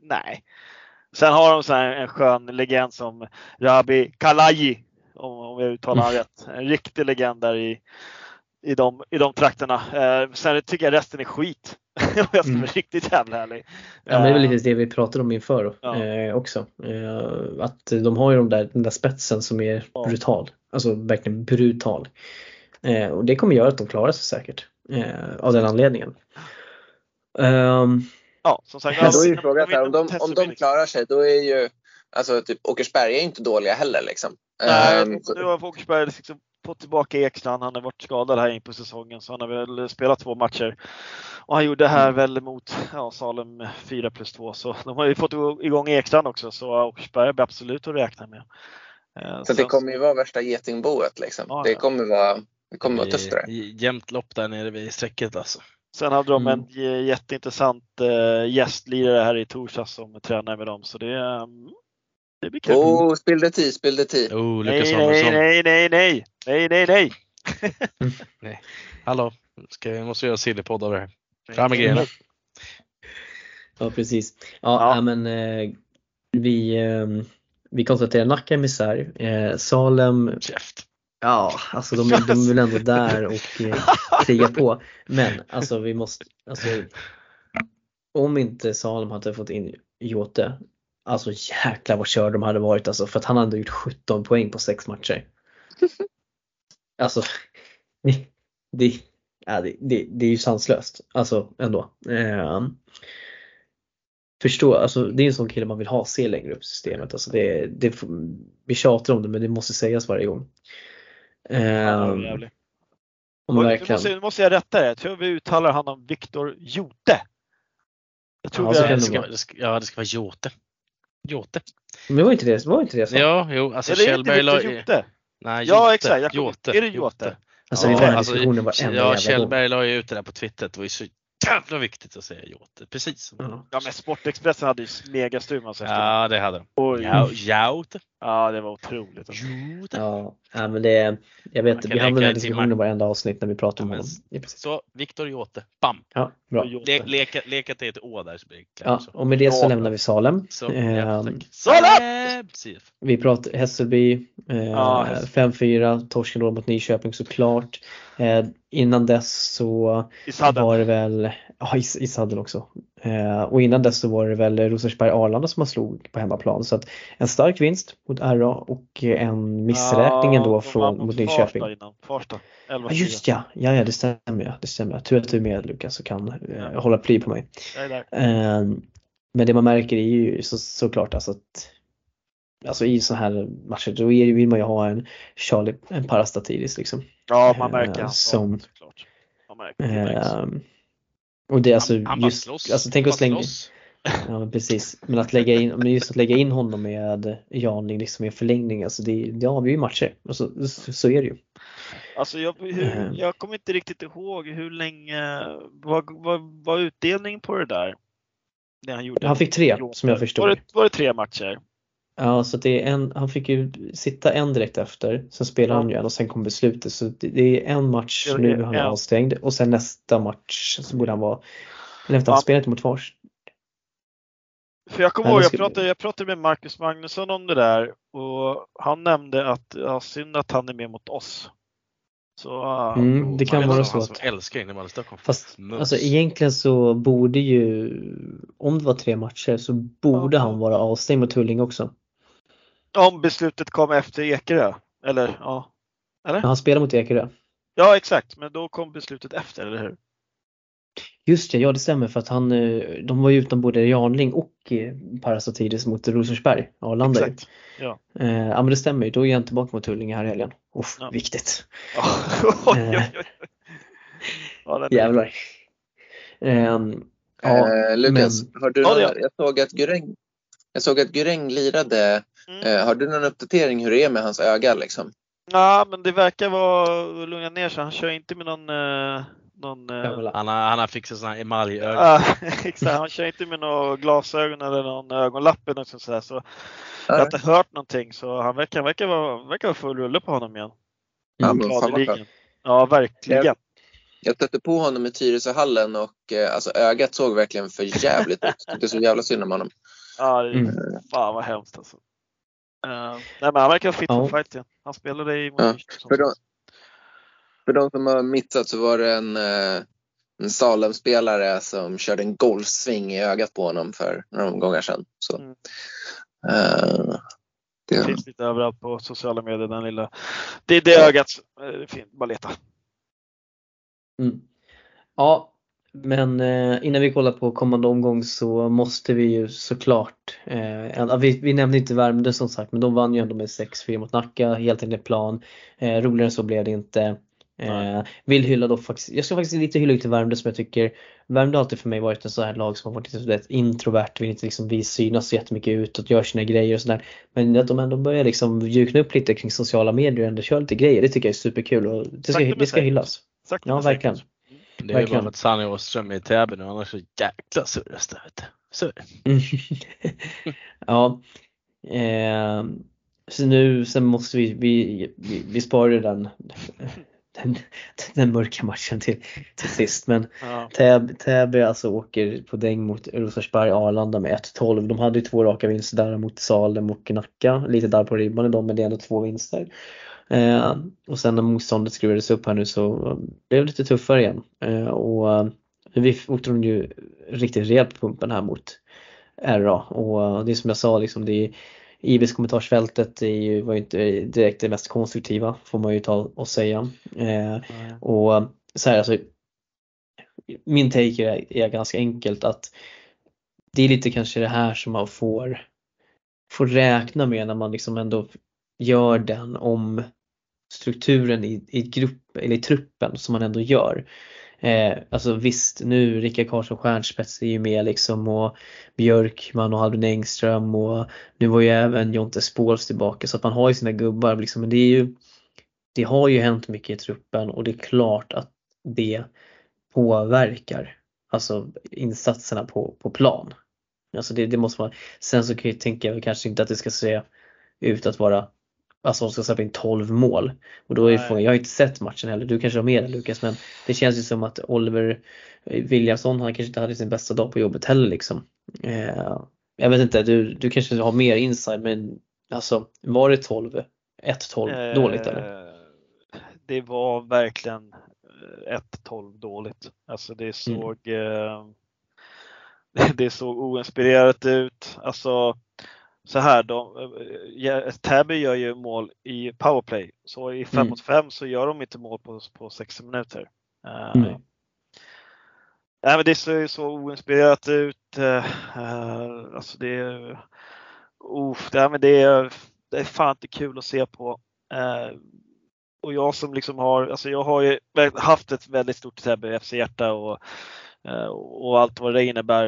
D: nej. Sen har de så här en skön legend som Rabi Kalaji, om, om jag uttalar han rätt. En riktig legend där i, i, de, i de trakterna. Eh, sen tycker jag resten är skit. Om jag ska
A: Mm.
D: vara riktigt jävla ärlig.
A: Ja, men det är väl
D: Eh,
A: lite det vi pratade om inför
D: Ja.
A: eh, också. Eh, att de har ju de där, den där spetsen som är
D: Ja.
A: brutal. Alltså verkligen brutal. Eh, och det kommer göra att de klarar sig säkert. Eh, av den anledningen. Ehm,
D: Ja, som sagt.
B: Men då är ju
D: de-
B: frågan här, om, de, om de klarar sig då är ju Alltså typ Åkersberga är ju inte dåliga heller liksom.
D: Nej,
B: Ehm, så-
D: nu har Åkersberg liksom fått tillbaka Ekstrand. Han har varit skadad här in på säsongen så han har väl spelat två matcher. Och han gjorde här väl mot ja, Salem 4 plus 2 så de har ju fått igång Ekstrand också så Åkersberga blir absolut att räkna med. Eh,
B: Så det kommer ju vara värsta getingboet liksom.
D: Ja,
B: Det kommer vara, det kommer vara tufft det.
C: Det är Jämnt lopp där nere vid strecket alltså.
D: Sen hade de
A: Mm.
D: en j- jätteintressant eh, gästlirare här i torsdags som tränar med dem så det, eh, det blir kul.
B: Oh, spill the tea, spill the tea.
C: Oh,
D: nej,
C: Lukas
D: nej,
C: Samuelsson.
D: nej, nej, nej, nej, nej, nej.
C: Hallå, ska, jag måste göra sillypodd av det här. Fram med grejerna.
A: ja precis. Ja,
D: Ja.
A: men eh, vi, eh, vi konstaterar Nacka är misär. Eh, Salem
C: Käft.
A: Ja, alltså de, är- de är väl ändå där och eh, krigar på. Men alltså vi måste, alltså om inte Salem hade fått in Jote, alltså jäklar vad körd de hade varit alltså för att han hade gjort 17 poäng på sex matcher. Alltså, det, det, ja, det, det, det är ju sanslöst, alltså ändå. Eh, förstå, alltså det är en sån kille man vill ha se längre upp i systemet. Alltså det, det, vi tjatar om det men det måste sägas varje gång.
D: Ja, jävligt.
A: om
D: Och
A: verkligen.
D: måste, nu måste jag rätta. Jag tror vi uttalar honom Viktor Jote. Jag tror
A: Ja,
E: det
A: det
E: ska,
A: vara.
E: det ska, ja, det ska vara Jote. Jote.
A: Men var inte det, var inte det så?
E: Ja, jo, alltså
D: Eller är det
E: Kjellberg
D: inte
E: la
D: Jote?
E: Nej,
D: Ja,
E: Jote.
D: exakt. Jag
E: Jote.
D: är det Jote?
A: Alltså
E: Ja,
A: vi
E: alltså,
A: diskussionen varenda
E: Ja. Kjellberg la ju ut det där på Twitter. Det var ju så jävla viktigt att säga Jote. Precis.
A: Ja.
D: Ja men Sportexpressen hade ju megastum alltså efter.
E: Ja, det hade de.
D: Oj.
E: Ja, Jote.
D: Ja det var otroligt. Alltså.
E: Jote.
A: Ja, ja, men det, jag vet, vi hamnar i den här diskussionen varenda avsnitt när vi pratar om
E: Ja,
A: honom.
E: Så, Viktor Jote. Bam!
A: Ja, bra.
E: Le, leka, leka till ett å där så blir det klart.
A: Ja,
E: så.
A: och med det så
D: Ja.
A: lämnar vi Salem.
E: Så, ja,
A: Ehm.
D: Salem!
A: Vi pratar Hässelby, eh,
D: Ja, Hässelby.
A: 5-4, torsken då mot Nyköping såklart. Eh, innan dess så var det väl, ja i, i sadden också. Eh, och innan dess så var det väl Rosersberg-Arlanda som man slog på hemmaplan. Så att en stark vinst mot RA och en missräkning ändå
D: vann
A: från, mot Nyköping.
D: Farsta innan. Farsta. 11
A: Ja just ja, ja, ja det stämmer ja, det stämmer. Tur att du är med Lukas och kan eh, hålla pli på mig.
D: Jag är där.
A: Eh, men det man märker är ju så, såklart alltså att Alltså i så här matcher då vill man ju ha en Charlie, en parastatidis liksom.
D: Ja man
A: Eh,
D: märker hans
A: som-
D: som... såklart. Man märker.
A: Eh, och det är alltså
E: Han, han
A: just,
E: slåss.
A: alltså tänk
E: Han
A: att slänga,
E: slåss.
A: ja men precis, men att lägga in, men just att lägga in honom med Janling liksom i en förlängning, alltså det, det avgör ju matcher. Alltså, så, så är det ju.
D: Alltså jag, hur,
A: Eh.
D: jag kommer inte riktigt ihåg hur länge, vad vad var utdelningen på det där? Det han gjorde.
A: Han fick tre som jag förstod.
D: Var det, var det tre matcher?
A: Ja, så det är en, han fick ju sitta en direkt efter, sen spelar
D: Ja.
A: han ju en och sen kom beslutet. Så det, det är en match
D: Ja,
A: nu han är avstängd och sen nästa match så borde han vara, eller vänta,
D: Ja.
A: han spelar inte mot Fars.
D: För jag kommer ihåg, jag pratade, jag pratade med Marcus Magnusson om det där och han nämnde att ja, synd att han är med mot oss. Så,
A: Mm, det kan vara så
E: som
A: att-
E: älskar innebandy i Stockholm.
A: Fast alltså egentligen så borde ju, om det var tre matcher så borde
D: Ja.
A: han vara avstängd mot Tullinge också.
D: Om beslutet kom efter Ekerö. Eller ja.
A: Men han spelar mot Ekerö.
D: Ja exakt, men då kom beslutet efter, eller hur?
A: Just det, ja det stämmer för att han, eh, de var ju utan både Janling och eh, Parasatidis mot Rosersberg, Arlanda.
D: Exakt. Ja.
A: Eh, ja men det stämmer ju, då är han tillbaka mot Tullinge här i helgen. Uff,
D: Ja.
A: viktigt.
D: oj, oj, oj. Ja,
A: Jävlar. Ehm, ja,
B: eh, Lukas, har du
D: Ja, det
B: någon, jag såg att Guräng jag såg att Guräng lirade.
D: Mm.
B: Eh, har du någon uppdatering hur det är med hans öga liksom?
D: Ja, men det verkar vara lugna ner sig. Han kör inte med någon, eh, någon eh.
E: Han har, han har fixat sådana här emaljögon.
D: Ja, exakt. Han kör inte med några glasögon eller någon ögonlapp eller något sånt där. Så jag har inte hört någonting så han verkar, verkar, vara, verkar vara full rulle på honom igen.
B: Ja, men fan.
D: Ja, verkligen.
B: Ja. Jag stötte på honom i Tyresöhallen och eh, alltså, ögat såg verkligen för jävligt ut. Det är så jävla synd om honom.
D: Ja, det,
A: Mm.
D: Fan vad hemskt alltså. Uh, nej, men han verkar fit
A: Ja.
D: för fight igen. Han spelade i
B: Ja,
D: Nyköping,
B: för
D: sagt.
B: För de som har missat så var det en, eh, en Salem-spelare som körde en golfsving i ögat på honom för några omgångar sedan. Så,
D: Mm.
B: eh,
D: Det
B: det,
D: finns lite överallt på sociala medier. Den lilla. Det är det ögat. eh, Det är fint. Bara leta.
A: Mm. Ja, men eh, innan vi kollar på kommande omgång så måste vi ju såklart, eh, vi, vi nämnde inte Värmdö som sagt, men de vann ju ändå med 6-4 mot Nacka, helt enligt plan. Eh, roligare än så blev det inte. Eh, vill hylla då faktiskt, jag ska faktiskt lite hylla till Värmdö som jag tycker, Värmdö har alltid för mig varit en sån här lag som har varit lite introvert, vill inte liksom vi synas så jättemycket utåt, gör sina grejer och sådär. Men att de ändå börjar liksom mjukna upp lite kring sociala medier och ändå kör lite grejer, det tycker jag är superkul och det ska, det ska hyllas. Ja, verkligen.
E: Det är ju bara att Sanny Åström är i Täby nu, annars så jäkla surras det. Vet.
A: Mm. ja. Eh, så nu, sen måste vi, vi, vi, vi sparar den, den, den mörka matchen till, till sist. Men
D: Ja.
A: Täby, Täby alltså åker på däng mot Rosersberg Arlanda med 1-12. De hade ju två raka vinster där mot Salem och Nacka. Lite där på ribban i dem men det är ändå två vinster. Eh, och sen när motståndet skruvades upp här nu så blev det lite tuffare igen. Eh, och eh, vi åkte de ju riktigt rejält på pumpen här mot RA och eh, det är som jag sa liksom det är IBs kommentarsfältet är ju, var ju inte direkt det mest konstruktiva får man ju ta och säga. Eh, och så här, alltså, min take är, är ganska enkelt att det är lite kanske det här som man får, får räkna med när man liksom ändå gör den om strukturen i, i, grupp, eller i truppen som man ändå gör. Eh, alltså visst, nu Rickard Karlsson Stjärnspets är ju med liksom och Björkman och Albin Engström och nu var ju även Jonte Spåls tillbaka så att man har ju sina gubbar liksom. Men det är ju Det har ju hänt mycket i truppen och det är klart att det påverkar alltså insatserna på, på plan. Alltså det, det måste man. Sen så kan jag tänka kanske inte att det ska se ut att vara alltså de ska släppa in 12 mål. Och då är frågan, jag har inte sett matchen heller, du kanske har med Lukas, men det känns ju som att Oliver Williamson, han kanske inte hade sin bästa dag på jobbet heller liksom. Eh, jag vet inte, du, du kanske har mer inside men alltså var det 12, 1-12 eh, dåligt eller?
D: Det var verkligen 1-12 dåligt. Alltså det mm. såg mm. eh, det såg oinspirerat ut. Alltså så här då, eh, Täby gör ju mål i powerplay. Så i 5 mm. mot 5 så gör de inte mål på, på 60 minuter. Mm. Uh, nej, men det ser ju så oinspirerat ut. Uh, alltså det är, uh, det, men det, är, det är fan inte kul att se på. Uh, och jag som liksom har, alltså jag har ju haft ett väldigt stort Täby FC-hjärta och, och allt vad det innebär.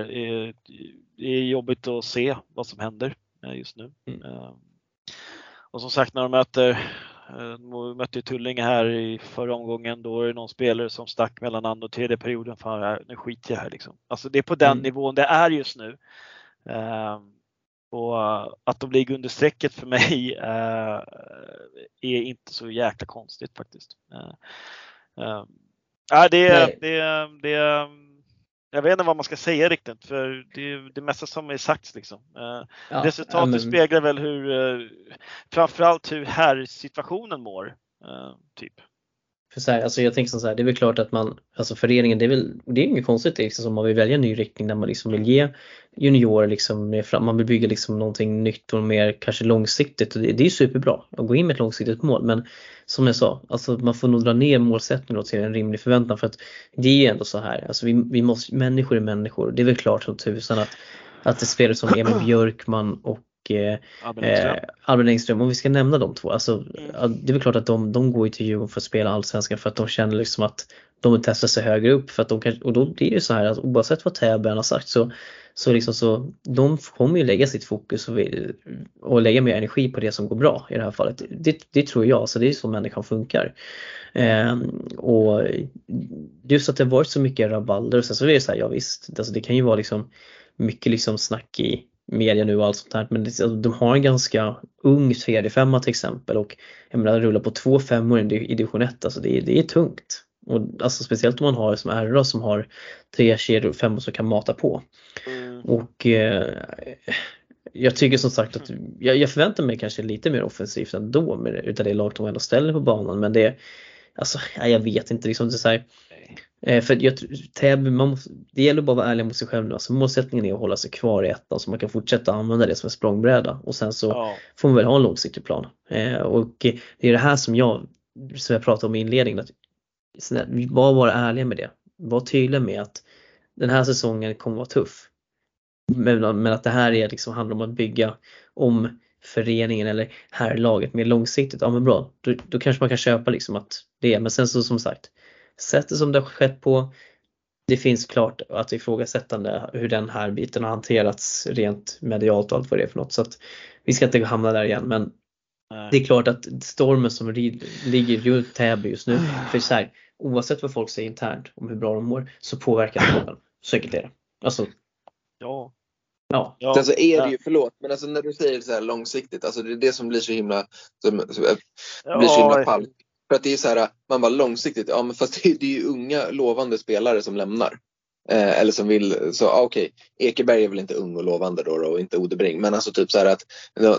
D: Det är jobbigt att se vad som händer just nu. Mm. Ehm, och som sagt när de möter eh, de mötte Tullinge här i förra omgången. Då är det någon spelare som stack mellan andra och tredje perioden. Fan, nu skiter jag här liksom. Alltså det är på den mm. nivån det är just nu. Um, och att de ligger under strecket för mig är inte så jäkla konstigt faktiskt. Uh, det, det, det, jag vet inte vad man ska säga riktigt för det är det mesta som är sagt liksom. Eh, ja, Resultatet men... speglar väl hur, eh, framförallt hur här situationen mår. Eh, typ.
A: För så här, alltså jag tänker så här, det är väl klart att man, alltså föreningen, det är väl, det är inget konstigt liksom, om man vill välja en ny riktning där man liksom vill ge juniorer liksom, man vill bygga liksom någonting nytt och mer kanske långsiktigt och det, det är superbra att gå in med ett långsiktigt mål. Men som jag sa, alltså man får nog dra ner målsättningen till en rimlig förväntan för att det är ju ändå så här, alltså vi, vi måste, människor är människor, det är väl klart som tusan att, att det spelar som Emil Björkman och eh, Albin Engström. Om vi ska nämna de två, alltså, mm. det är väl klart att de, de går ju till Djurgården för att spela Allsvenskan för att de känner liksom att de vill testa sig högre upp för att de kan, och då blir det ju så här att oavsett vad Täby har sagt så så liksom så, de kommer ju lägga sitt fokus och, och lägga mer energi på det som går bra i det här fallet. Det, det tror jag, så det är så människan funkar. Eh, och just att det varit så mycket rabalder och sen så är det så här, ja visst, alltså det kan ju vara liksom mycket liksom snack i media nu och allt sånt här men alltså, de har en ganska ung tredje femma till exempel och jag menar rulla på två femmor i division 1, alltså det, det är tungt. Och alltså speciellt om man har som RA som har tre kedjor femmor som kan mata på. Mm. Och eh, jag tycker som sagt att jag, jag, förväntar mig kanske lite mer offensivt ändå med, utav det lag de ändå ställer på banan men det Alltså jag vet inte liksom det är så här, eh, För jag, Täby, man måste, det gäller bara att vara ärlig mot sig själv nu. Alltså målsättningen är att hålla sig kvar i ettan så man kan fortsätta använda det som en språngbräda och sen så ja. får man väl ha en långsiktig plan. Eh, och det är det här som jag, som jag pratade om i inledningen, att var bara ärliga med det. Var tydliga med att den här säsongen kommer vara tuff. Men, men att det här är liksom, handlar om att bygga om föreningen eller här laget mer långsiktigt. Ja men bra, då, då kanske man kan köpa liksom att det men sen så som sagt, sättet som det har skett på, det finns klart att ifrågasättande hur den här biten har hanterats rent medialt och allt vad det är för något. Så att vi ska inte hamna där igen men det är klart att stormen som ligger runt Täby just nu, för så här, oavsett vad folk säger internt om hur bra de mår så påverkar. Så enkelt är det. Alltså,
D: ja.
B: Ja. ja. Sen så är det ju, förlåt, men alltså när du säger så här långsiktigt, alltså det är det som blir så himla, som, som, blir så himla fall. För att det är så här, man bara långsiktigt, ja men fast det är, det är ju unga lovande spelare som lämnar. Eh, eller som vill, så ah, okej, okay. Ekeberg är väl inte ung och lovande då, då och inte Odebring. Men alltså typ så här att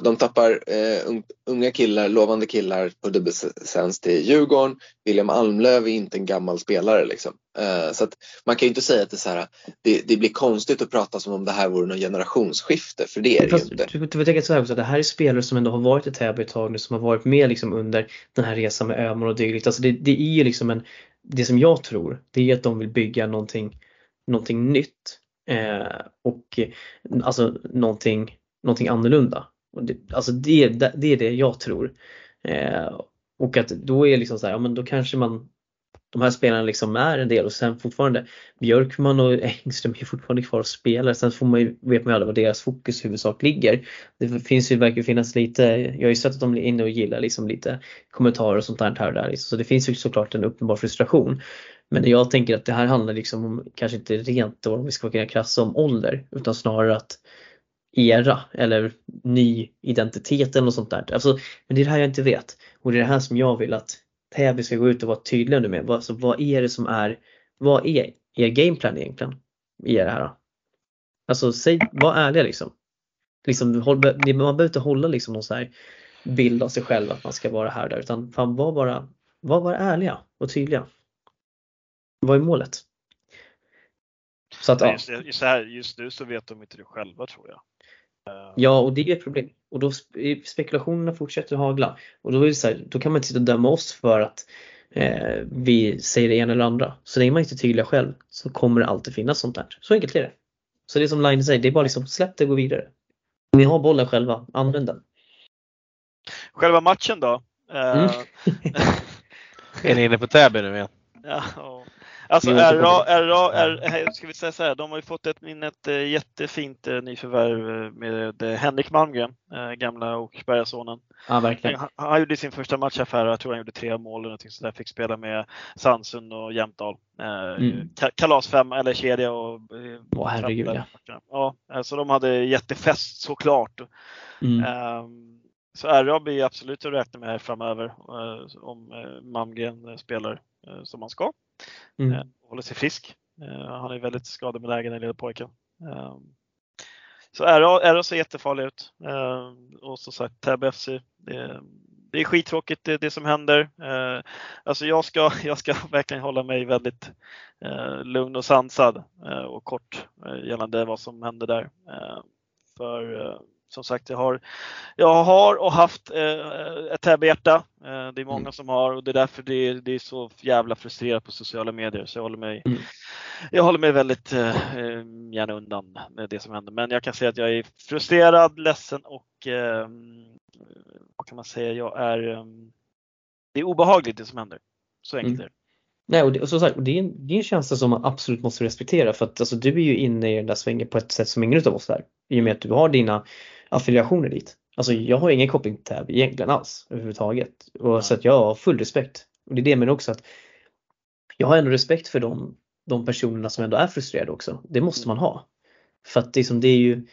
B: de, tappar eh, unga killar, lovande killar på dubbellicens till Djurgården. William Almlöv är inte en gammal spelare liksom. Eh, så att man kan ju inte säga att det, så här, det, det, blir konstigt att prata som om det här vore något generationsskifte, för det är det ju inte.
A: Du, du, du så här också, det här är spelare som ändå har varit i Täby ett tag nu, som har varit med liksom under den här resan med Öhman och dylikt. Alltså det, det är ju liksom en, det som jag tror, det är att de vill bygga någonting någonting nytt Eh, och alltså någonting, någonting annorlunda. Och det, alltså det, det är det jag tror. Eh, och att då är liksom så här, ja men då kanske man de här spelarna liksom är en del och sen fortfarande Björkman och Engström är fortfarande kvar och spelar. Sen får man ju, vet man ju aldrig var deras fokus i huvudsak ligger. Det finns ju, verkar finnas lite, jag har ju sett att de är inne och gillar liksom lite kommentarer och sånt där här och där. Liksom. Så det finns ju såklart en uppenbar frustration. Men jag tänker att det här handlar liksom om, kanske inte rent då om vi ska vara krassa om ålder, utan snarare att era eller ny identitet eller något sånt där. Alltså, men det är det här jag inte vet. Och det är det här som jag vill att Täby ska gå ut och vara tydliga nu med. Alltså, vad är det som är, vad är er gameplan egentligen i det här? Alltså säg, var ärliga liksom. liksom man behöver inte hålla liksom någon sån här bild av sig själv att man ska vara här och där utan fan var bara, var bara ärliga och tydliga. Vad är målet?
D: Så att, ja. just, här, just nu så vet de inte det själva tror jag.
A: Ja, och det är ett problem. Och då spekulationerna fortsätter hagla. Och då, är det så här, då kan man inte sitta och döma oss för att eh, vi säger det ena eller andra. Så länge man inte är tydliga själv så kommer det alltid finnas sånt där. Så enkelt är det. Så det är som Line säger, det är bara liksom släpp det och gå vidare. Ni har bollen själva, använd den.
D: Själva matchen då? Mm.
C: Eh, är ni inne på Täby nu igen?
D: Ja, Alltså RA, RA, är, ska vi säga så här, de har ju fått ett, ett eh, jättefint eh, nyförvärv eh, med Henrik Malmgren, gamla Åkersbergasonen.
A: Ja, verkligen.
D: Han, han gjorde sin första matchaffär, jag tror han gjorde tre mål eller någonting sådär, fick spela med Sandsund och Jämtdal. Mm. Kalas fem eller kedja och
A: Åh herregud
D: ja. Ja, alltså de hade jättefest såklart. Mm. Um, så RA blir absolut att räkna med här framöver om Malmgren spelar som han ska. Mm. Eh, håller sig frisk. Eh, han är väldigt skadebenägen den lilla pojken. Eh, så RA, ser jättefarlig ut. Eh, och som sagt Täby FC. Det, det är skittråkigt det, det som händer. Eh, alltså jag ska, jag ska verkligen hålla mig väldigt eh, lugn och sansad och kort gällande vad som händer där. För som sagt, jag har, jag har och haft eh, ett Täby-hjärta. Eh, det är många mm. som har och det är därför det är, det är så jävla frustrerat på sociala medier. Så jag håller mig, mm. jag håller mig väldigt eh, eh, gärna undan med det som händer. Men jag kan säga att jag är frustrerad, ledsen och eh, vad kan man säga, jag är, eh, det är obehagligt det som händer. Så enkelt mm.
A: Nej, och, det, och så sagt, det, är en, det är en känsla som man absolut måste respektera för att alltså, du är ju inne i den där svängen på ett sätt som ingen av oss är. I och med att du har dina affiliationer dit. Alltså jag har ingen koppling till Täby egentligen alls överhuvudtaget. Och så att jag har full respekt. Och det är det men också att jag har ändå respekt för de, de personerna som ändå är frustrerade också. Det måste man ha. För att liksom, det är ju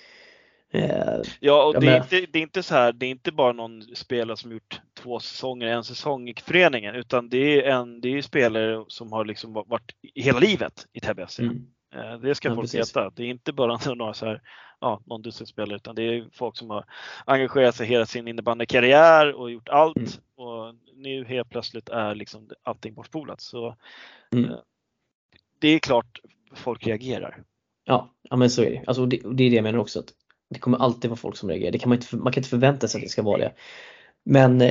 D: eh, Ja, och det är, inte, det är inte så här, det är inte bara någon spelare som gjort två säsonger, en säsong i föreningen, utan det är en, det är spelare som har liksom varit hela livet i Täby mm. Eh, det ska ja, folk precis. veta. Det är inte bara några så här, ja, någon dussin spelare utan det är folk som har engagerat sig hela sin innebandykarriär och gjort allt mm. och nu helt plötsligt är liksom allting bortspolat. Så mm. Eh, det är klart folk reagerar.
A: Ja, ja men så är det. Alltså, det. Det är det jag menar också. Att det kommer alltid vara folk som reagerar. Det kan man, inte, man kan inte förvänta sig att det ska vara det. Men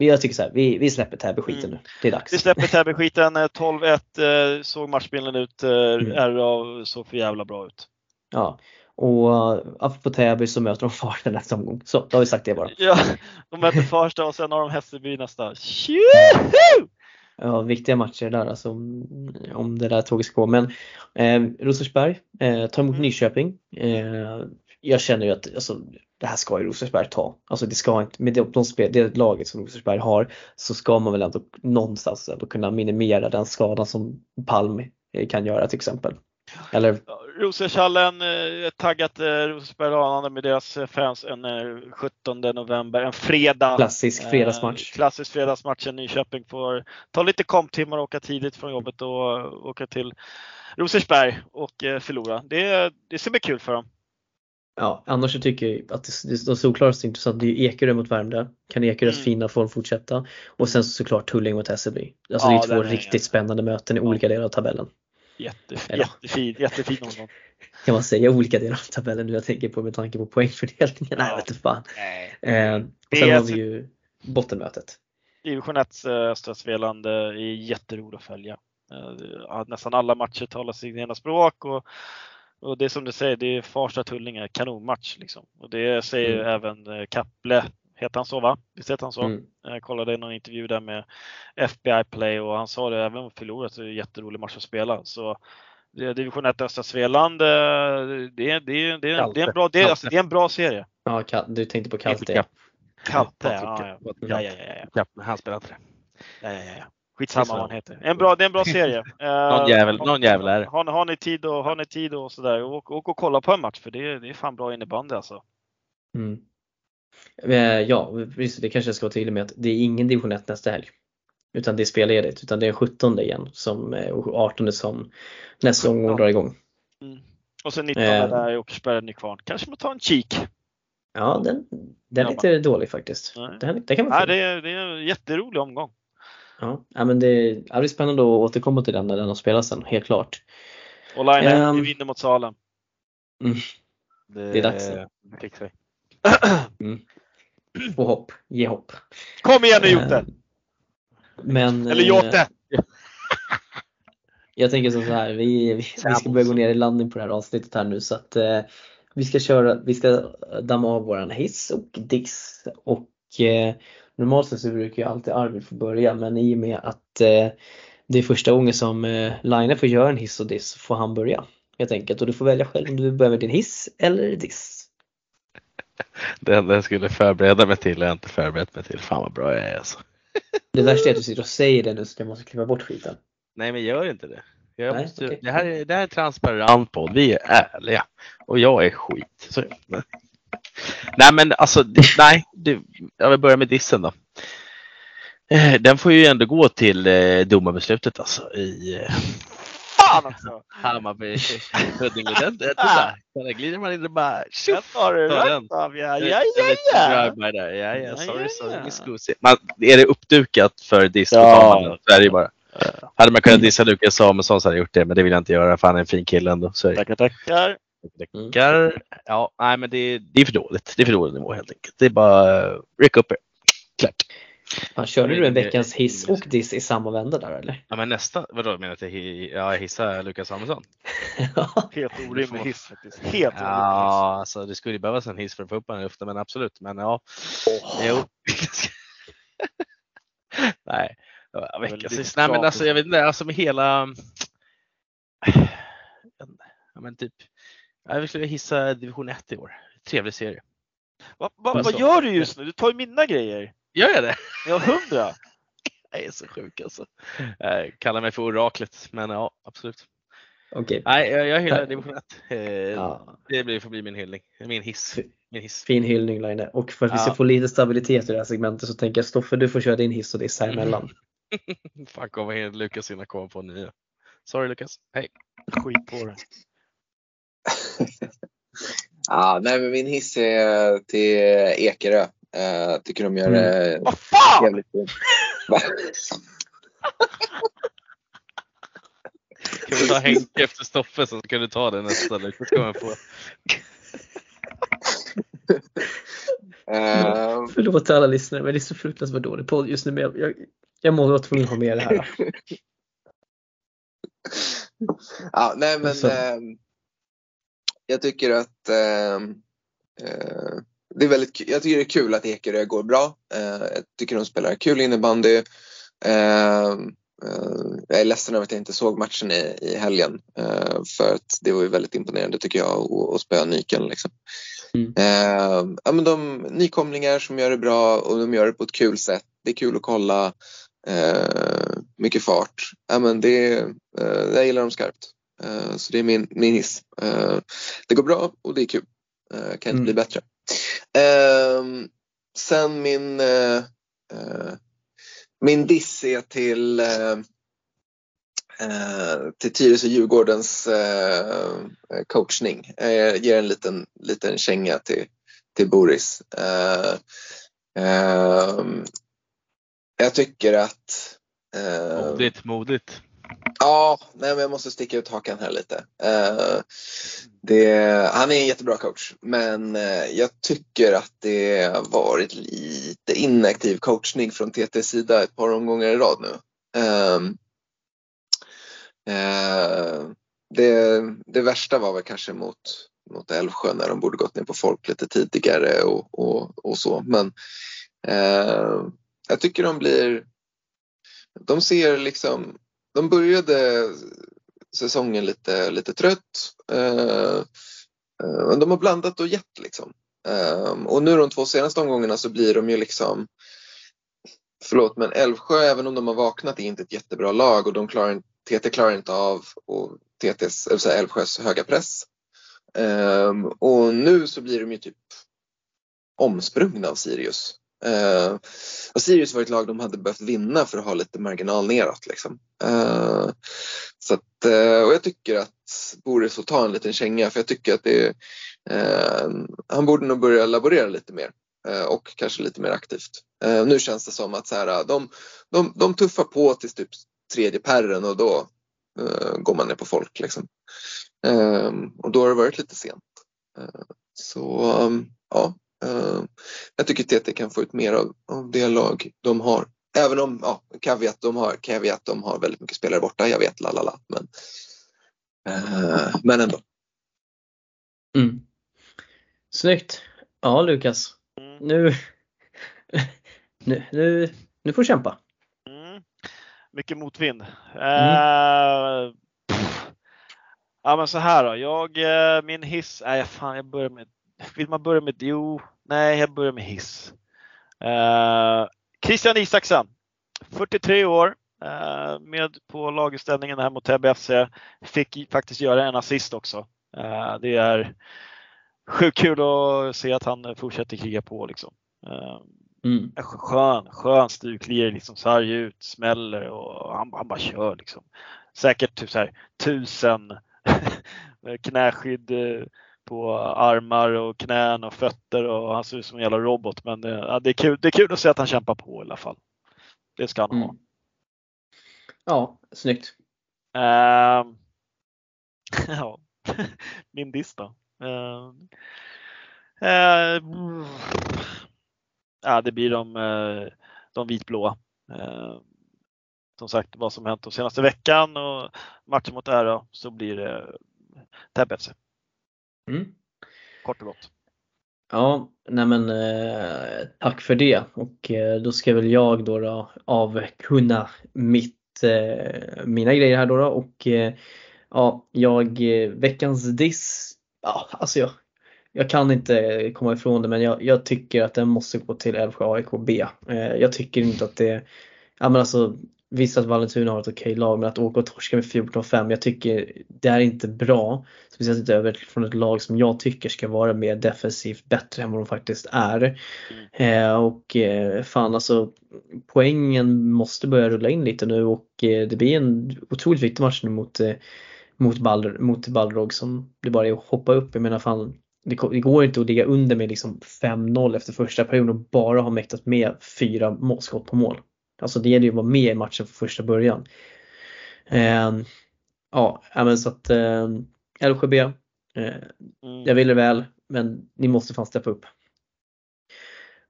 A: eh, jag tycker så här, vi, vi släpper Täby-skiten mm. nu. Det är dags.
D: Vi släpper Täby-skiten. 12-1 eh, såg matchbilden ut. Eh, mm. RA såg för jävla bra ut.
A: Ja, och apropå Täby så möter de Farsta nästa omgång. Så, då har vi sagt det bara.
D: Ja, de möter Farsta och sen har de Hässelby nästa. Tjuhu!
A: Ja, viktiga matcher där alltså om det där tåget ska gå. Men eh, Rosersberg eh, tar emot mm. Nyköping. Eh, jag känner ju att alltså, det här ska ju Rosersberg ta. Alltså det ska inte, med de, spel, det laget som Rosersberg har så ska man väl ändå någonstans ändå kunna minimera den skadan som Palm eh, kan göra till exempel. Eller?
D: Rosershallen, eh, taggat eh, Rosersberg med deras fans en 17 november, en fredag.
A: Klassisk fredagsmatch.
D: klassisk fredagsmatch. Nyköping får ta lite komptimmar och åka tidigt från jobbet och åka till Rosersberg och förlora. Det, det ska bli kul för dem.
A: Ja, annars så tycker jag att det, det, det solklaraste intressant det är Ekerö mot Värmdö. Kan Ekerös mm. fina form fortsätta? Och sen såklart Tullinge mot Hässelby. Alltså ja, det är två riktigt spännande möten i olika delar av tabellen.
D: Jätte, jättefin, jättefin omgång.
A: Kan man säga olika delar av tabellen nu jag tänker på med tanke på poängfördelningen? Ja. Nej, vet fan. Eh, och sen har vi ju bottenmötet.
D: Division 1 eh, Östra Svealand är jätteroligt att följa. Eh, nästan alla matcher talar sitt egna språk och Och det är som du säger, det är Farsta-Tullinge, kanonmatch liksom. Och det säger
A: Mm.
D: även eh, Kapple, heter han så va? Visst heter han så?
A: Mm.
D: Jag kollade någon intervju där med FBI Play och han sa det, även om förlorat så är det en jätterolig match att spela. Så det är division 1 östra Svealand, det är, en, bra, det är, alltså, det är en bra serie.
A: Ja, du tänkte på Kalte.
D: Kalte, ja, ja. Ja, ja, ja, ja.
C: Kapp, han spelar inte det.
D: ja, ja, ja. Skitsamma vad han heter. En bra, det är en bra serie. Eh,
C: Någon jävel, någon jävel är det.
D: Har, ni- har ni tid och, har ni tid och sådär, åk, åk och kolla på en match för det, är- det är fan bra innebandy alltså.
A: Mm. Eh, Ja, visst, det kanske jag ska vara tydlig med att det är ingen division 1 nästa helg. Utan det är spelledigt, utan det är 17 igen som, eh, och 18 som nästa omgång
D: Ja.
A: drar igång.
D: Och sen 19
A: Eh.
D: där i Åkersberga Nykvarn. Kanske man tar en kik.
A: Ja, den, den är
D: Ja,
A: inte dålig faktiskt.
D: Nej.
A: Den, den kan man
D: Nej, det, är, det är en jätterolig omgång.
A: Ja, men det, det blir spännande att återkomma till den när den har spelats sen, helt klart.
D: Och Line
A: Ehm.
D: vi vinner mot Salem.
A: Mm. Det är dags nu.
C: Det fixar vi.
A: Få hopp, ge hopp.
D: Kom igen nu Jote!
A: Men,
D: Eller
A: eh,
D: Jote!
A: Jag tänker så här, vi, vi, vi ska börja gå ner i landning på det här avsnittet här nu så att eh, vi ska köra, vi ska damma av våran hiss och diss och eh, normalt sett så brukar ju alltid Arvid få börja men i och med att eh, det är första gången som eh, Line får göra en hiss och diss så får han börja helt enkelt och du får välja själv om du vill börja med din hiss eller diss.
C: Det enda jag skulle förbereda mig till har jag inte förberett mig till. Fan vad bra jag är alltså.
A: Det värsta är att du sitter och säger det nu så jag måste klippa bort skiten.
C: Nej men gör inte det.
A: Nej,
C: måste,
A: okej.
C: det, här är, det här är transparent podd. Vi är ärliga. Och jag är skit. Så, nej men alltså, nej. Det, jag vill börja med dissen då. Eh, Den får ju ändå gå till eh, domarbeslutet alltså i eh,
D: Fan också!
C: Hammarby Huddinge. Den, den, den, där glider man in och bara
D: Den
C: tjoff!
D: tar du rätt
C: den.
D: av, ja, ja, ja, ja.
C: Ja,
D: Ja,
C: ja, sorry, sorry. Man, är det uppdukat för diss
D: Ja.
C: tar man den. Så är det ju bara. Hade man kunnat dissa Lukas Samuelsson så hade jag gjort det, men det vill jag inte göra för han är en fin kille ändå. Så det.
D: Tackar,
A: Mm.
C: Tackar. Ja, nej men det, det är för dåligt. Det är för dålig nivå helt enkelt. Det är bara uh, ryck upp er. Klart.
A: Ja, körde du en veckans hiss och diss i samma vända där eller?
C: Ja men nästa, vadå menar du att jag, hi- ja, jag hissar Lukas Samuelsson?
D: Helt orimlig hiss faktiskt. Helt orimlig hiss.
C: Ja, alltså det skulle ju behövas en hiss för att få upp honom i luften, men absolut. Men ja, jo. nej, veckans hiss. Nej men alltså jag vet inte, alltså med hela Ja men typ, jag skulle hissa division 1 i år. Trevlig serie.
D: Va, va,
C: Vad sa-
D: gör du just nu? Du tar ju mina grejer.
C: Gör jag det?
D: Jag har hundra.
C: Jag är så sjuk alltså. Jag kallar mig för oraklet, men ja absolut.
A: Okej,
C: Nej, jag, jag hyllar division 1. Eh,
A: ja,
C: Det blir, får bli min hyllning. Min hiss. Min hiss.
A: fin hyllning Line. Och för att vi ska
C: Ja.
A: få lite stabilitet i det här segmentet så tänker jag Stoffe du får köra din hiss och diss här emellan.
C: Fan kommer Lukas innan komma på nya. Sorry Lukas. Hej.
D: Skit på det.
B: Ja, nej, men min hiss är till Ekerö. Uh, tycker de gör det
D: Vad fan!
B: jävligt fint.
C: Kan vi ta Henke efter Stoffe så kan du ta det nästa Lukas kommer få.
B: Eh,
A: Förlåt alla lyssnare men det är så fruktansvärt dålig podd just nu men jag, jag, jag må vara tvungen att ha med det här.
B: ja, nej, men
A: Så.
B: ehm, jag tycker att ehm, eh, det är väldigt Jag tycker det är kul att Ekerö går bra. Eh, jag tycker de spelar kul innebandy. Ehm, eh, jag är ledsen över att jag inte såg matchen i, i helgen. eh, för att det var ju väldigt imponerande tycker jag att- spöa Nyken. Liksom.
A: Mm.
B: Ehm, ja, men de nykomlingar som gör det bra och de gör det på ett kul sätt. Det är kul att kolla. Eh, mycket fart. Ja, men det, jag gillar dem skarpt. Eh, så det är min, min hiss. Eh, det går bra och det är kul. Eh, kan inte
A: Mm.
B: bli bättre. Ehm, sen min, min diss är till, till Tyresö Djurgårdens eh, coachning. Jag ger en liten, liten känga till, till Boris. Eh, ehm, jag tycker att
C: Modigt, modigt.
B: Ja, nej, men jag måste sticka ut hakan här lite. Uh, det, han är en jättebra coach, men eh, jag tycker att det har varit lite inaktiv coachning från TTs sida ett par omgångar i rad nu. Uh, uh, det, det värsta var väl kanske mot, mot Älvsjö när de borde gått ner på folk lite tidigare och, och, och så. Men eh, jag tycker de blir, de ser liksom, de började säsongen lite, lite trött. Eh, eh, men de har blandat och gett liksom. Ehm, och nu de två senaste omgångarna så blir de ju liksom Förlåt men Älvsjö även om de har vaknat är inte ett jättebra lag och de klarar, TT klarar inte av och TTs, alltså Älvsjös höga press. Ehm, och nu så blir de ju typ omsprungna av Sirius. Uh, och Sirius var ett lag de hade behövt vinna för att ha lite marginal neråt. Liksom. Uh, så att, uh, och jag tycker att Boris får ta en liten känga för jag tycker att det uh, han borde nog börja laborera lite mer och kanske lite mer aktivt. nu känns det som att så här, de, de, de tuffar på till typ tredje perren och då går man ner på folk. Liksom. och då har det varit lite sent. så um, ja, jag tycker TT kan få ut mer av, av det lag de har. Även om, ja, caveat, de har, caveat, de har väldigt mycket spelare borta, jag vet, lalala. Men, uh, men ändå.
A: Mm. Snyggt! Ja Lukas, mm. nu, nu, nu, nu får du kämpa.
D: Mm. Mycket motvind. Mm. Uh, ja men så här då, jag, eh, min hiss, nej fan jag börjar med, vill man börja med, jo Nej, jag börjar med hiss. Eh, Christian Isaksen, 43 år, eh, med på laguppställningen här mot Täby FC. Fick faktiskt göra en assist också. Eh, det är sjukt kul att se att han fortsätter kriga på liksom. Eh, mm. Skön, skön stuklir, liksom sarg ut, smäller och han, han bara kör liksom. Säkert typ så här tusen knäskydd eh, på armar och knän och fötter och han ser ut som en jävla robot. Men ja, det, är kul, det är kul att se att han kämpar på i alla fall. Det ska han mm. ha.
A: Ja, snyggt.
D: Uh, ja, min diss då. Uh, uh, ja, det blir de, de vitblåa. som sagt, vad som hänt de senaste veckan och matchen mot Ära så blir det FC. Mm. Kort och gott.
A: Ja, nej men eh, tack för det och eh, då ska väl jag då, då avkunna mitt, eh, mina grejer här då, då och eh, ja, jag, eh, veckans diss, ja alltså jag, jag kan inte komma ifrån det men jag, jag tycker att den måste gå till Älvsjö AIK B. Eh, jag tycker inte att det, ja men alltså Visst att Vallentuna har ett okej lag men att åka och torska med 14-5, jag tycker det är inte bra. Speciellt inte över från ett lag som jag tycker ska vara mer defensivt bättre än vad de faktiskt är. Mm. Eh, och eh, fan alltså poängen måste börja rulla in lite nu och eh, det blir en otroligt viktig match nu mot, eh, mot, Ball, mot Balrog som det bara är att hoppa upp. Jag menar fan det, det går inte att ligga under med liksom 5-0 efter första perioden och bara ha mäktat med fyra skott på mål. Alltså det gäller ju att vara med i matchen från första början. Eh, ja, men så att eh, LKB, eh, mm. jag vill det väl men ni måste fan steppa upp.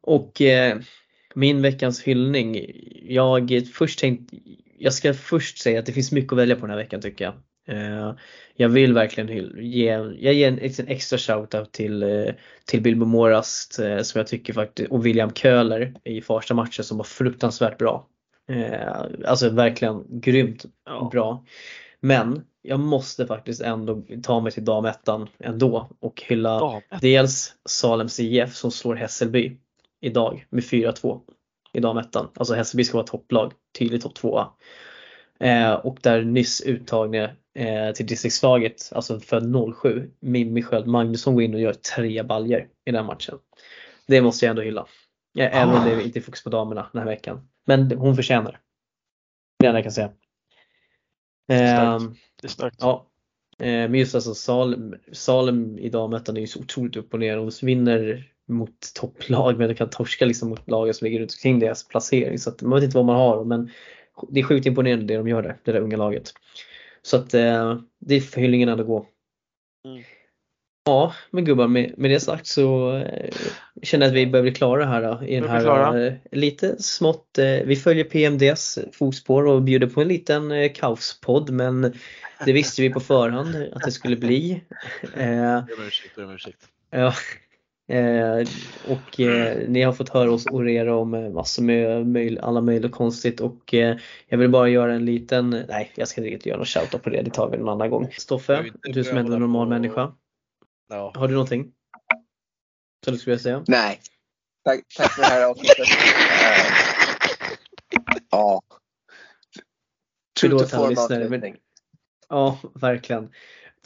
A: Och eh, min veckans hyllning. Jag först tänkt, jag ska först säga att det finns mycket att välja på den här veckan tycker jag. Eh, jag vill verkligen ge, jag ger en, en extra shoutout till, eh, till Bilbo Morast eh, som jag tycker faktiskt, och William Köhler i första matchen som var fruktansvärt bra. Alltså verkligen grymt ja. bra. Men jag måste faktiskt ändå ta mig till damettan ändå och hylla Damet. dels Salems IF som slår Hässelby idag med 4-2 i damettan. Alltså Hässelby ska vara topplag, tydligt topp 2 eh, Och där nyss uttagna eh, till distriktslaget, alltså för 07, Mimmi Sköld Magnusson går in och gör tre baljer i den matchen. Det måste jag ändå hylla. Ah. Även om det inte är fokus på damerna den här veckan. Men hon förtjänar det. det jag kan säga.
D: Det är starkt. Det är starkt.
A: Ja. Eh, men just alltså Salem, Salem i damettan är ju så otroligt upp och ner. De vinner mot topplag men de kan torska liksom mot lagen som ligger runt omkring deras placering. Så att man vet inte vad man har men det är sjukt imponerande det de gör där, det där unga laget. Så att eh, det är för hyllningen att gå. Mm. Ja, men gubbar med, med det sagt så eh, känner jag att vi börjar bli klara här då, i den här eh, lite smått. Eh, vi följer PMDs fotspår och bjuder på en liten eh, kaospodd men det visste vi på förhand att det skulle bli. Eh,
C: Be om ursäkt, be om ursäkt.
A: Ja. Eh, och eh, ni har fått höra oss orera om eh, massor med möj- alla möjliga konstigt och eh, jag vill bara göra en liten, nej jag ska inte riktigt göra någon shoutout på det, det tar vi en annan gång. Stoffe, du som är en normal
C: på-
A: människa,
C: Ja.
A: har du någonting? Som du skulle vilja säga?
B: Nej. Tack, tack för det här avsnittet. Ja.
A: Förlåt alla lyssnare, men-. Ja, verkligen.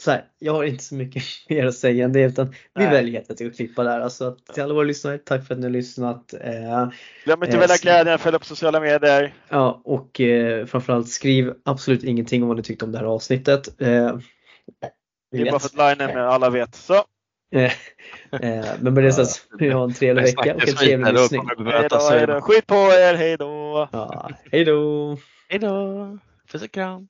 A: Så här, jag har inte så mycket mer att säga än det utan vi
D: Nej.
A: väljer helt enkelt att klippa där. Alltså, till alla våra lyssnare, tack för att ni har lyssnat. Eh,
D: Glöm inte
A: Eh,
D: välja glädjen, följ på sociala medier.
A: Ja, och eh, framförallt skriv absolut ingenting om vad ni tyckte om det här avsnittet. Eh,
D: Det är bara för att linen med alla vet. Så,
A: Eh, men med det så att vi har en trevlig vecka och en trevlig lyssning.
D: Skit på er, hej då!
A: Ja, hej då!
C: Hej då! Puss och kram!